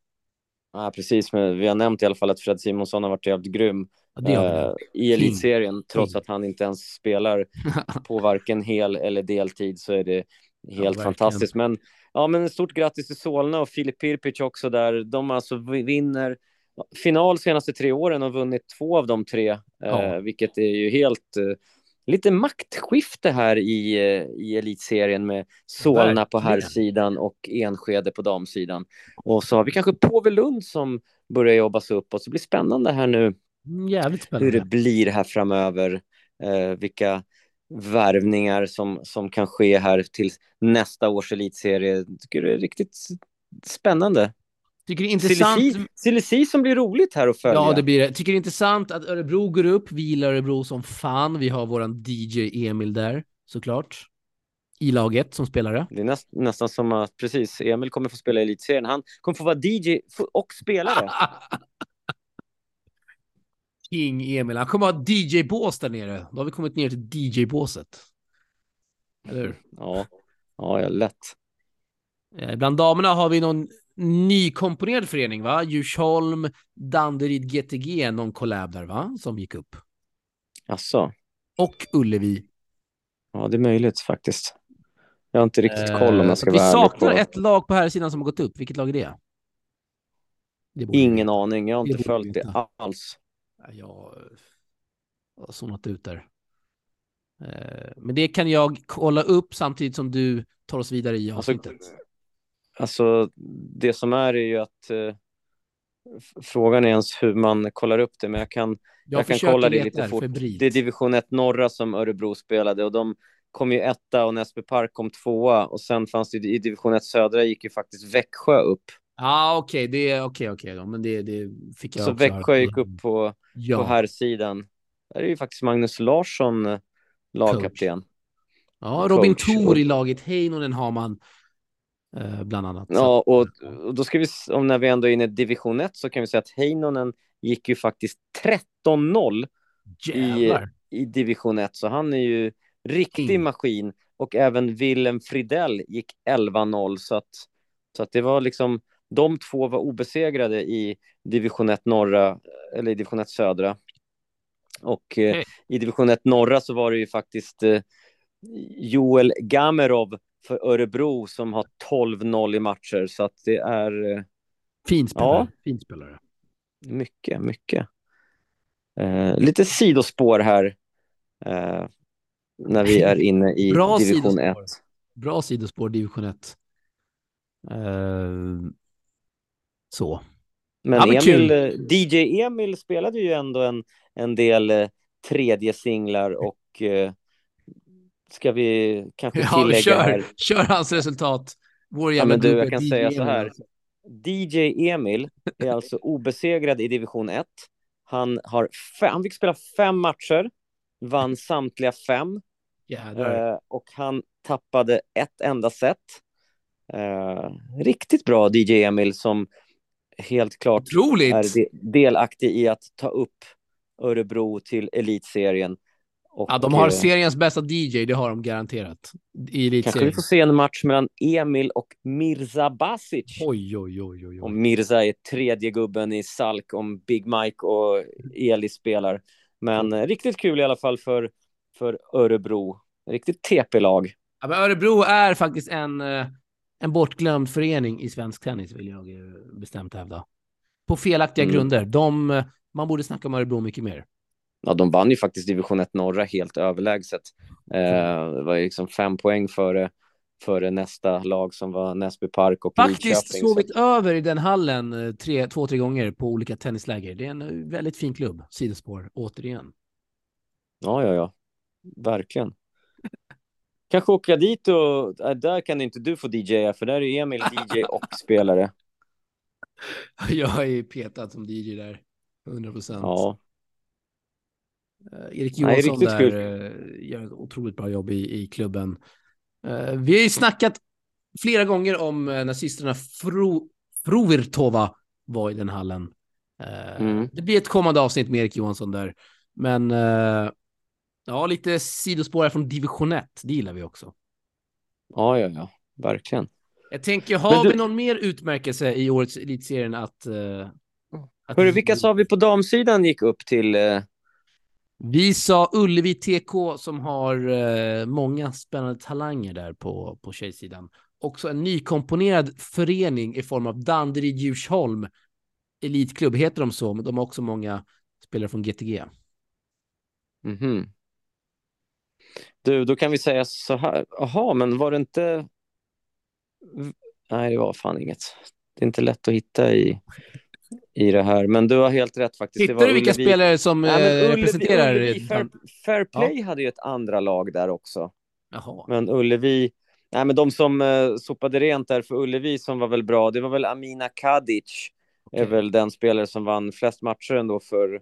Ja, precis, men vi har nämnt i alla fall att Fred Simonsson har varit jävligt grym ja, eh, i elitserien, trots att han inte ens spelar på varken hel eller deltid så är det helt ja, fantastiskt. Men ja, men stort grattis till Solna och Filip Pirpic också där. De alltså vinner final senaste tre åren och vunnit två av de tre, ja. eh, vilket är ju helt eh, lite maktskifte här i, eh, i elitserien med Solna Verkligen. på här sidan och Enskede på damsidan. Och så har vi kanske Påvelund som börjar jobbas upp och så blir spännande här nu. Mm, jävligt spännande. Hur det blir här framöver. Eh, vilka värvningar som, som kan ske här till nästa års elitserie. Jag tycker det är riktigt spännande. Tycker det är intressant. Silly som blir roligt här att följa. Ja, det blir det. Tycker det är intressant att Örebro går upp. Vi gillar Örebro som fan. Vi har våran DJ Emil där såklart. I laget som spelare. Det är näst, nästan som att precis, Emil kommer få spela i elitserien. Han kommer få vara DJ och spelare. King Emil. Han kommer ha DJ-bås där nere. Då har vi kommit ner till DJ-båset. Eller hur? Ja, ja, lätt. Eh, bland damerna har vi någon nykomponerad förening, va? Djursholm, Danderyd, GTG, någon collab där, va? Som gick upp. Alltså. Och Ullevi. Ja, det är möjligt faktiskt. Jag har inte riktigt koll om jag ska eh, vara Vi saknar ett lag på här sidan som har gått upp. Vilket lag är det? det Ingen aning. Jag har inte följt det alls. Jag har zonat ut där. Eh, men det kan jag kolla upp samtidigt som du tar oss vidare i alltså, avsnittet. Alltså, Alltså, det som är är ju att eh, frågan är ens hur man kollar upp det, men jag kan, jag, jag kan kolla det lite fort. Febrilt. Det är division 1 norra som Örebro spelade och de kom ju etta och Näsby Park kom tvåa och sen fanns det i division 1 södra gick ju faktiskt Växjö upp. Ja, ah, okej, okay. det är okej, okay, okej okay, men det, det fick jag Så Växjö gick upp på, ja. på här sidan. Där är ju faktiskt Magnus Larsson eh, lagkapten. Ja, Robin Thor i laget, Heinonen har man. Eh, bland annat. Ja, och, och, då ska vi, om när vi ändå är inne i division 1 så kan vi säga att Heinonen gick ju faktiskt 13-0 i, i division 1, så han är ju riktig mm. maskin. Och även Willem Fridell gick 11-0, så att, så att det var liksom, de två var obesegrade i division 1 norra, eller i division 1 södra. Och eh, i division 1 norra så var det ju faktiskt eh, Joel Gamerov för Örebro som har 12-0 i matcher, så att det är... Eh, fin spelare. Ja, fin spelare. Mycket, mycket. Eh, lite sidospår här eh, när vi är inne i Bra division 1. Bra sidospår, division 1. Eh, så. Men ja, Emil, kul. Eh, DJ Emil spelade ju ändå en, en del eh, tredje singlar och eh, ska vi kanske tillägga ja, kör, här. Kör hans resultat. Vår ja, men du, jag kan DJ säga så här. DJ Emil är alltså obesegrad i division 1. Han, har han fick spela fem matcher, vann samtliga fem. Eh, och han tappade ett enda set. Eh, riktigt bra DJ Emil som helt klart Otroligt. är de delaktig i att ta upp Örebro till elitserien Och, Ja, de har seriens bästa DJ, det har de garanterat. I Kanske vi elitserien. får se en match mellan Emil och Mirza Basic. Oj, oj, oj, oj. Och. Mirza är tredje gubben i Salk om Big Mike och Eli spelar. Men eh, riktigt kul i alla fall för, för Örebro. Riktigt TP-lag. Ja, men Örebro är faktiskt en, eh, en bortglömd förening i svensk tennis, vill jag bestämt hävda. På felaktiga Mm. grunder. De, man borde snacka om Örebro mycket mer. Ja, de vann ju faktiskt division 1 norra helt överlägset. Eh, det var liksom fem poäng före, före nästa lag som var Näsby Park och Faktiskt Lidköping. Så- sovit över i den hallen eh, tre, två, tre gånger på olika tennisläger. Det är en eh, väldigt fin klubb, sidospår, återigen. Ja, ja, ja. Verkligen. Kanske åka dit och... äh, Där kan inte du få DJa, för där är Emil DJ och spelare. Jag är petad som DJ där, 100 procent. Ja, Erik Nej, Johansson riktigt där kul. eh, gör ett otroligt bra jobb i, i klubben. Eh, Vi har ju snackat flera gånger om eh, när systrarna Fro, Frovirtova var i den hallen. Eh, Mm. Det blir ett kommande avsnitt med Erik Johansson där. Men eh, ja, lite sidospår från division 1, det gillar vi också. ja, ja, ja. Verkligen. Jag tänker, har du- vi någon mer utmärkelse i årets elitserien att... eh, att Hörru, vilka sa vi på damsidan gick upp till... eh, Vi sa Ullevi TK som har eh, många spännande talanger där på, på tjejsidan. Också en nykomponerad förening i form av Danderyd Djursholm Elitklubb, heter de så, men de har också många spelare från GTG. mhm. Du, då kan vi säga så här. Jaha, men var det inte... Nej, det var fan inget. Det är inte lätt att hitta i, i det här, men du har helt rätt faktiskt. Det Hittar du vilka Ullevi- spelare som men eh, Ullevi- representerar? Ullevi Fair, Fair Play hade ju ett andra lag där också. Jaha. Men Ullevi, nej men de som uh, sopade rent där för Ullevi som var väl bra, det var väl Amina Kadic, är Okej. väl den spelare som vann flest matcher ändå för,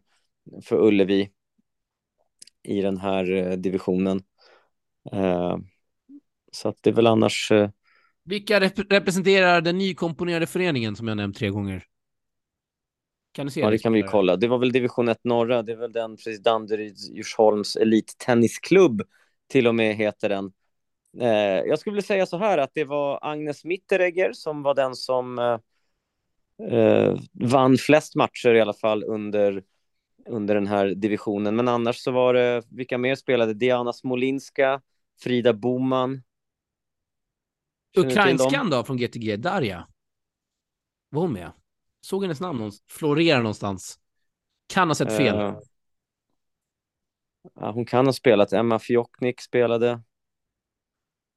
för Ullevi i den här eh, divisionen. Eh, så att det är väl annars, eh, Vilka rep- representerar den nykomponerade föreningen som jag nämnt tre gånger? Kan du se? ja det kan vi kolla. Det var väl division 1 norra, det är väl den, precis Danderyd Djursholms elittennisklubb till och med heter den. Jag skulle vilja säga så här att det var Agnes Mitteregger som var den som vann flest matcher i alla fall under, under den här divisionen. Men annars så var det, vilka mer spelade? Diana Smolinska, Frida Boman. Ukrainskan då från GTG, Darja? Var hon med? Såg hennes namn någonstans, florera någonstans. Kan ha sett fel. Eh, ja, hon kan ha spelat. Emma Fjoknik spelade.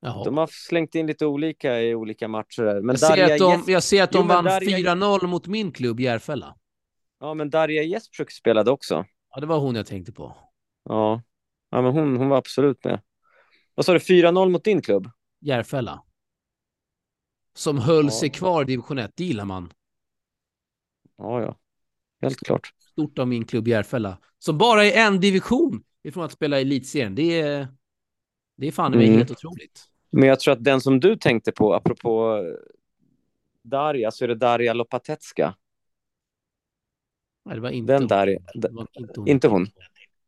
Jaha. De har slängt in lite olika i olika matcher. Men jag, ser att de, jag ser att de vann Darja- 4-0 mot min klubb Järfälla. Ja, men Darja Jesprzuk spelade också. Ja, det var hon jag tänkte på. Ja, ja men hon, hon var absolut med. Vad sa du, 4-0 mot din klubb? Järfälla. Som höll Ja. sig kvar i division 1, det gillar man. Ja, ja. Helt klart. Stort av min klubb Järfälla. Som bara är en division ifrån att spela i elitserien. Det är, det är fan mm. Helt otroligt. Men jag tror att den som du tänkte på, apropå Darja, så är det Darja Lopatetska. Nej, det var inte Den hon. Det var inte hon. Inte hon.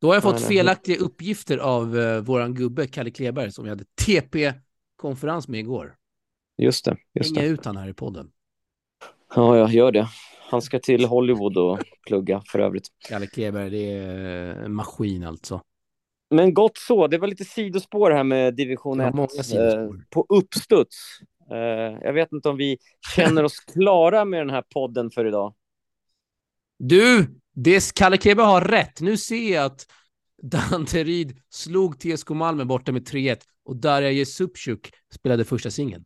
Då har jag fått felaktiga uppgifter av uh, våran gubbe Kalle Kleberg som vi hade TP-konferens med igår. Just det. Just Hänga det. ut han här i podden. Ja, jag gör det. Han ska till Hollywood och plugga för övrigt. Kalle Kleberg, det är en maskin alltså. Men gott så. Det var lite sidospår här med division Det var 1 många sidospår. eh, på uppstuds. Eh, jag vet inte om vi känner oss klara med den här podden för idag. Du, det Kalle Kleberg har rätt. Nu ser jag att Danderyd slog TSK Malmö borta med 3-1 och Darja Jesupchuk spelade första singeln.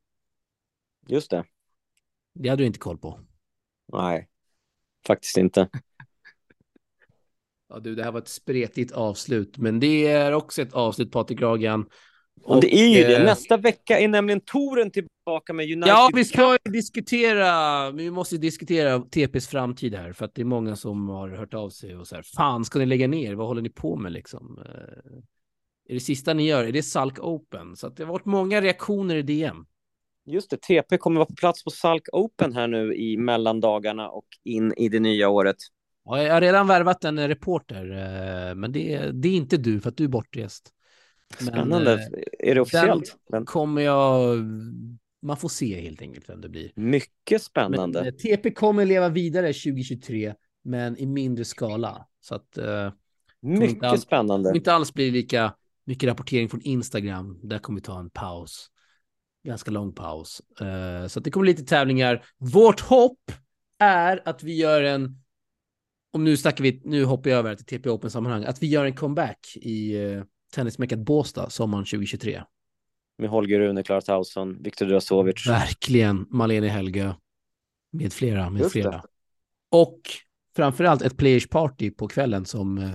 Just det. Det hade du inte koll på. Nej, faktiskt inte. Ja, du, det här var ett spretigt avslut, men det är också ett avslut, Patrik Ragan. Och det är ju det. eh, Nästa vecka är nämligen Toren tillbaka med United. Ja, vi ska ju diskutera, vi måste diskutera TPs framtid här, för att det är många som har hört av sig och så här, fan ska ni lägga ner? Vad håller ni på med liksom? Eh, Är det sista ni gör? Är det Salk Open? Så att det har varit många reaktioner i DM. Just det, TP kommer vara på plats på Salk Open här nu i mellandagarna och in i det nya året. Ja, jag har redan värvat en reporter, eh, men det, det är inte du för att du är bortrest. Spännande. Men, är det officiellt? Den kommer jag... Man får se helt enkelt vem det blir. Mycket spännande. Men, TP kommer leva vidare 2023, men i mindre skala. Så att... Mycket inte alls, spännande. inte alls blir lika mycket rapportering från Instagram. Där kommer vi ta en paus. Ganska lång paus. Så det kommer lite tävlingar. Vårt hopp är att vi gör en om nu snackar vi, nu hoppar jag över till TP Open sammanhang, att vi gör en comeback i tennismeckat Båstad sommaren 2023. Med Holger Rune, Klara Tauson, Viktor Drasovic. Verkligen, Malene Helge med flera, med Just flera. Det. Och framförallt ett players party på kvällen som uh,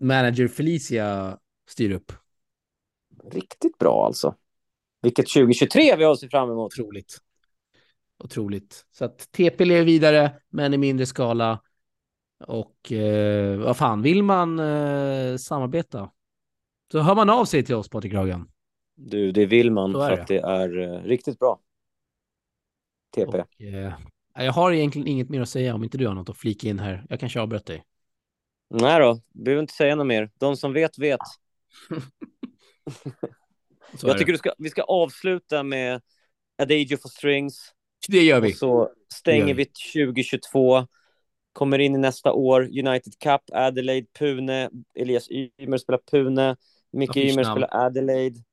manager Felicia styr upp. Riktigt bra alltså. Vilket 2023 vi har sett fram emot. Otroligt. Otroligt. Så att TP lever vidare, men i mindre skala. Och eh, vad fan, vill man eh, samarbeta så hör man av sig till oss, Patrik Ragan. Du, det vill man för att det är eh, riktigt bra. TP. Och, eh, jag har egentligen inget mer att säga om inte du har något att flika in här. Jag kanske avbröt dig. Nej då, behöver inte säga något mer. De som vet, vet. jag tycker ska, vi ska avsluta med Adagio for Strings. Det gör vi. Och så stänger vi 2022. Kommer in i nästa år. United Cup, Adelaide, Pune. Elias Ymer spelar Pune. Micke Ymer spelar Adelaide.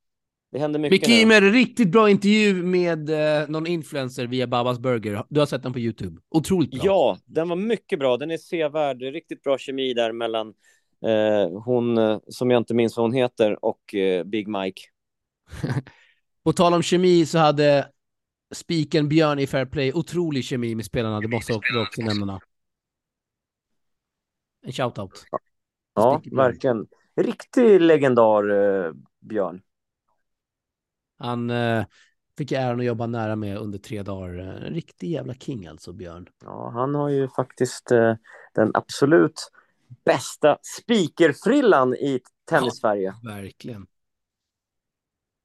Det händer mycket Micke Ymer, riktigt bra intervju med eh, någon influencer via Babas Burger. Du har sett den på YouTube. Otroligt bra. Ja, den var mycket bra. Den är sevärd. Riktigt bra kemi där mellan eh, hon, eh, som jag inte minns vad hon heter, och eh, Big Mike. på tal om kemi så hade spiken Björn i Fair Play otrolig kemi med spelarna. Det måste också, också nämna. En shoutout. Ja, ja verkligen. Riktig legendar, eh, Björn. Han eh, fick äran att jobba nära med under tre dagar. En riktig jävla king alltså, Björn. Ja, han har ju faktiskt eh, den absolut bästa speakerfrillan i tennis-Sverige. Ja, verkligen.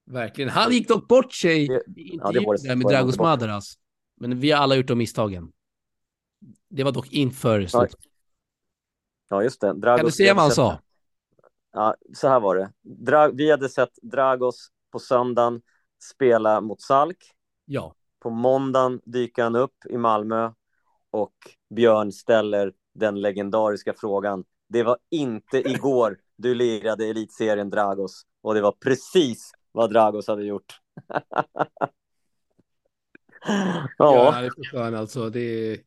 Verkligen. Han gick dock bort sig det, i ja, med Dragos Madaras. Men vi har alla gjort de misstagen. Det var dock inför slut. Ja, just det. Dragos kan du säga vad han sa? Ja, så här var det. Dra vi hade sett Dragos på söndagen spela mot Salk. Ja. På måndagen dyker han upp i Malmö och Björn ställer den legendariska frågan. Det var inte igår du lirade elitserien Dragos och det var precis vad Dragos hade gjort. ja. ja, det är fan alltså. Det är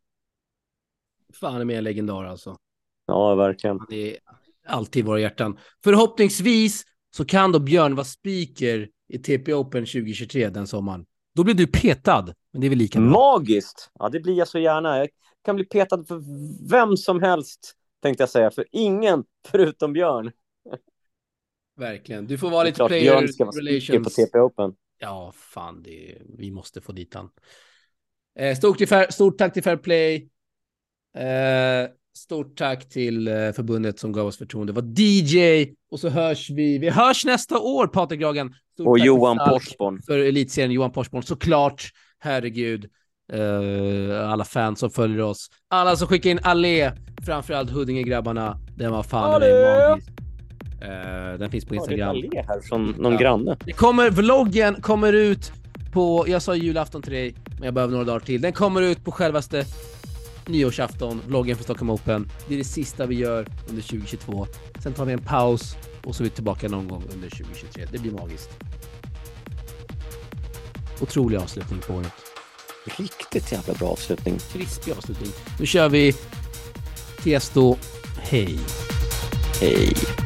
fan med en legendar alltså. Ja, verkligen. Det är alltid i våra hjärtan. Förhoppningsvis så kan då Björn vara speaker i TP Open 2023 den sommaren. Då blir du petad, men det är väl lika bra. Magiskt! Ja, det blir jag så gärna. Jag kan bli petad för vem som helst, tänkte jag säga. För ingen förutom Björn. Verkligen. Du får vara lite player Björn ska vara relations. på TP Open. Ja, fan, det, vi måste få dit han. Eh, stort, till fair, stort tack till Fair Play. Eh, Stort tack till eh, förbundet som gav oss förtroende. Det var DJ och så hörs vi. Vi hörs nästa år, Patrik Gragen. och Johan Porsborn. För elitserien Johan Porsborn, såklart. Herregud. Uh, alla fans som följer oss. Alla som skickar in allé. Framförallt Huddinge-grabbarna. Den var fan magisk. Uh, den finns på Instagram. Ja, det är allé här från någon ja. granne. Det kommer, vloggen kommer ut på, jag sa julafton till dig, men jag behöver några dagar till. Den kommer ut på självaste nyårsafton, vloggen för Stockholm Open. Det är det sista vi gör under 2022. Sen tar vi en paus och så är vi tillbaka någon gång under 2023. Det blir magiskt. Otrolig avslutning på året. Riktigt jävla bra avslutning. Krispig avslutning. Nu kör vi Tiesto. Hej. Hej.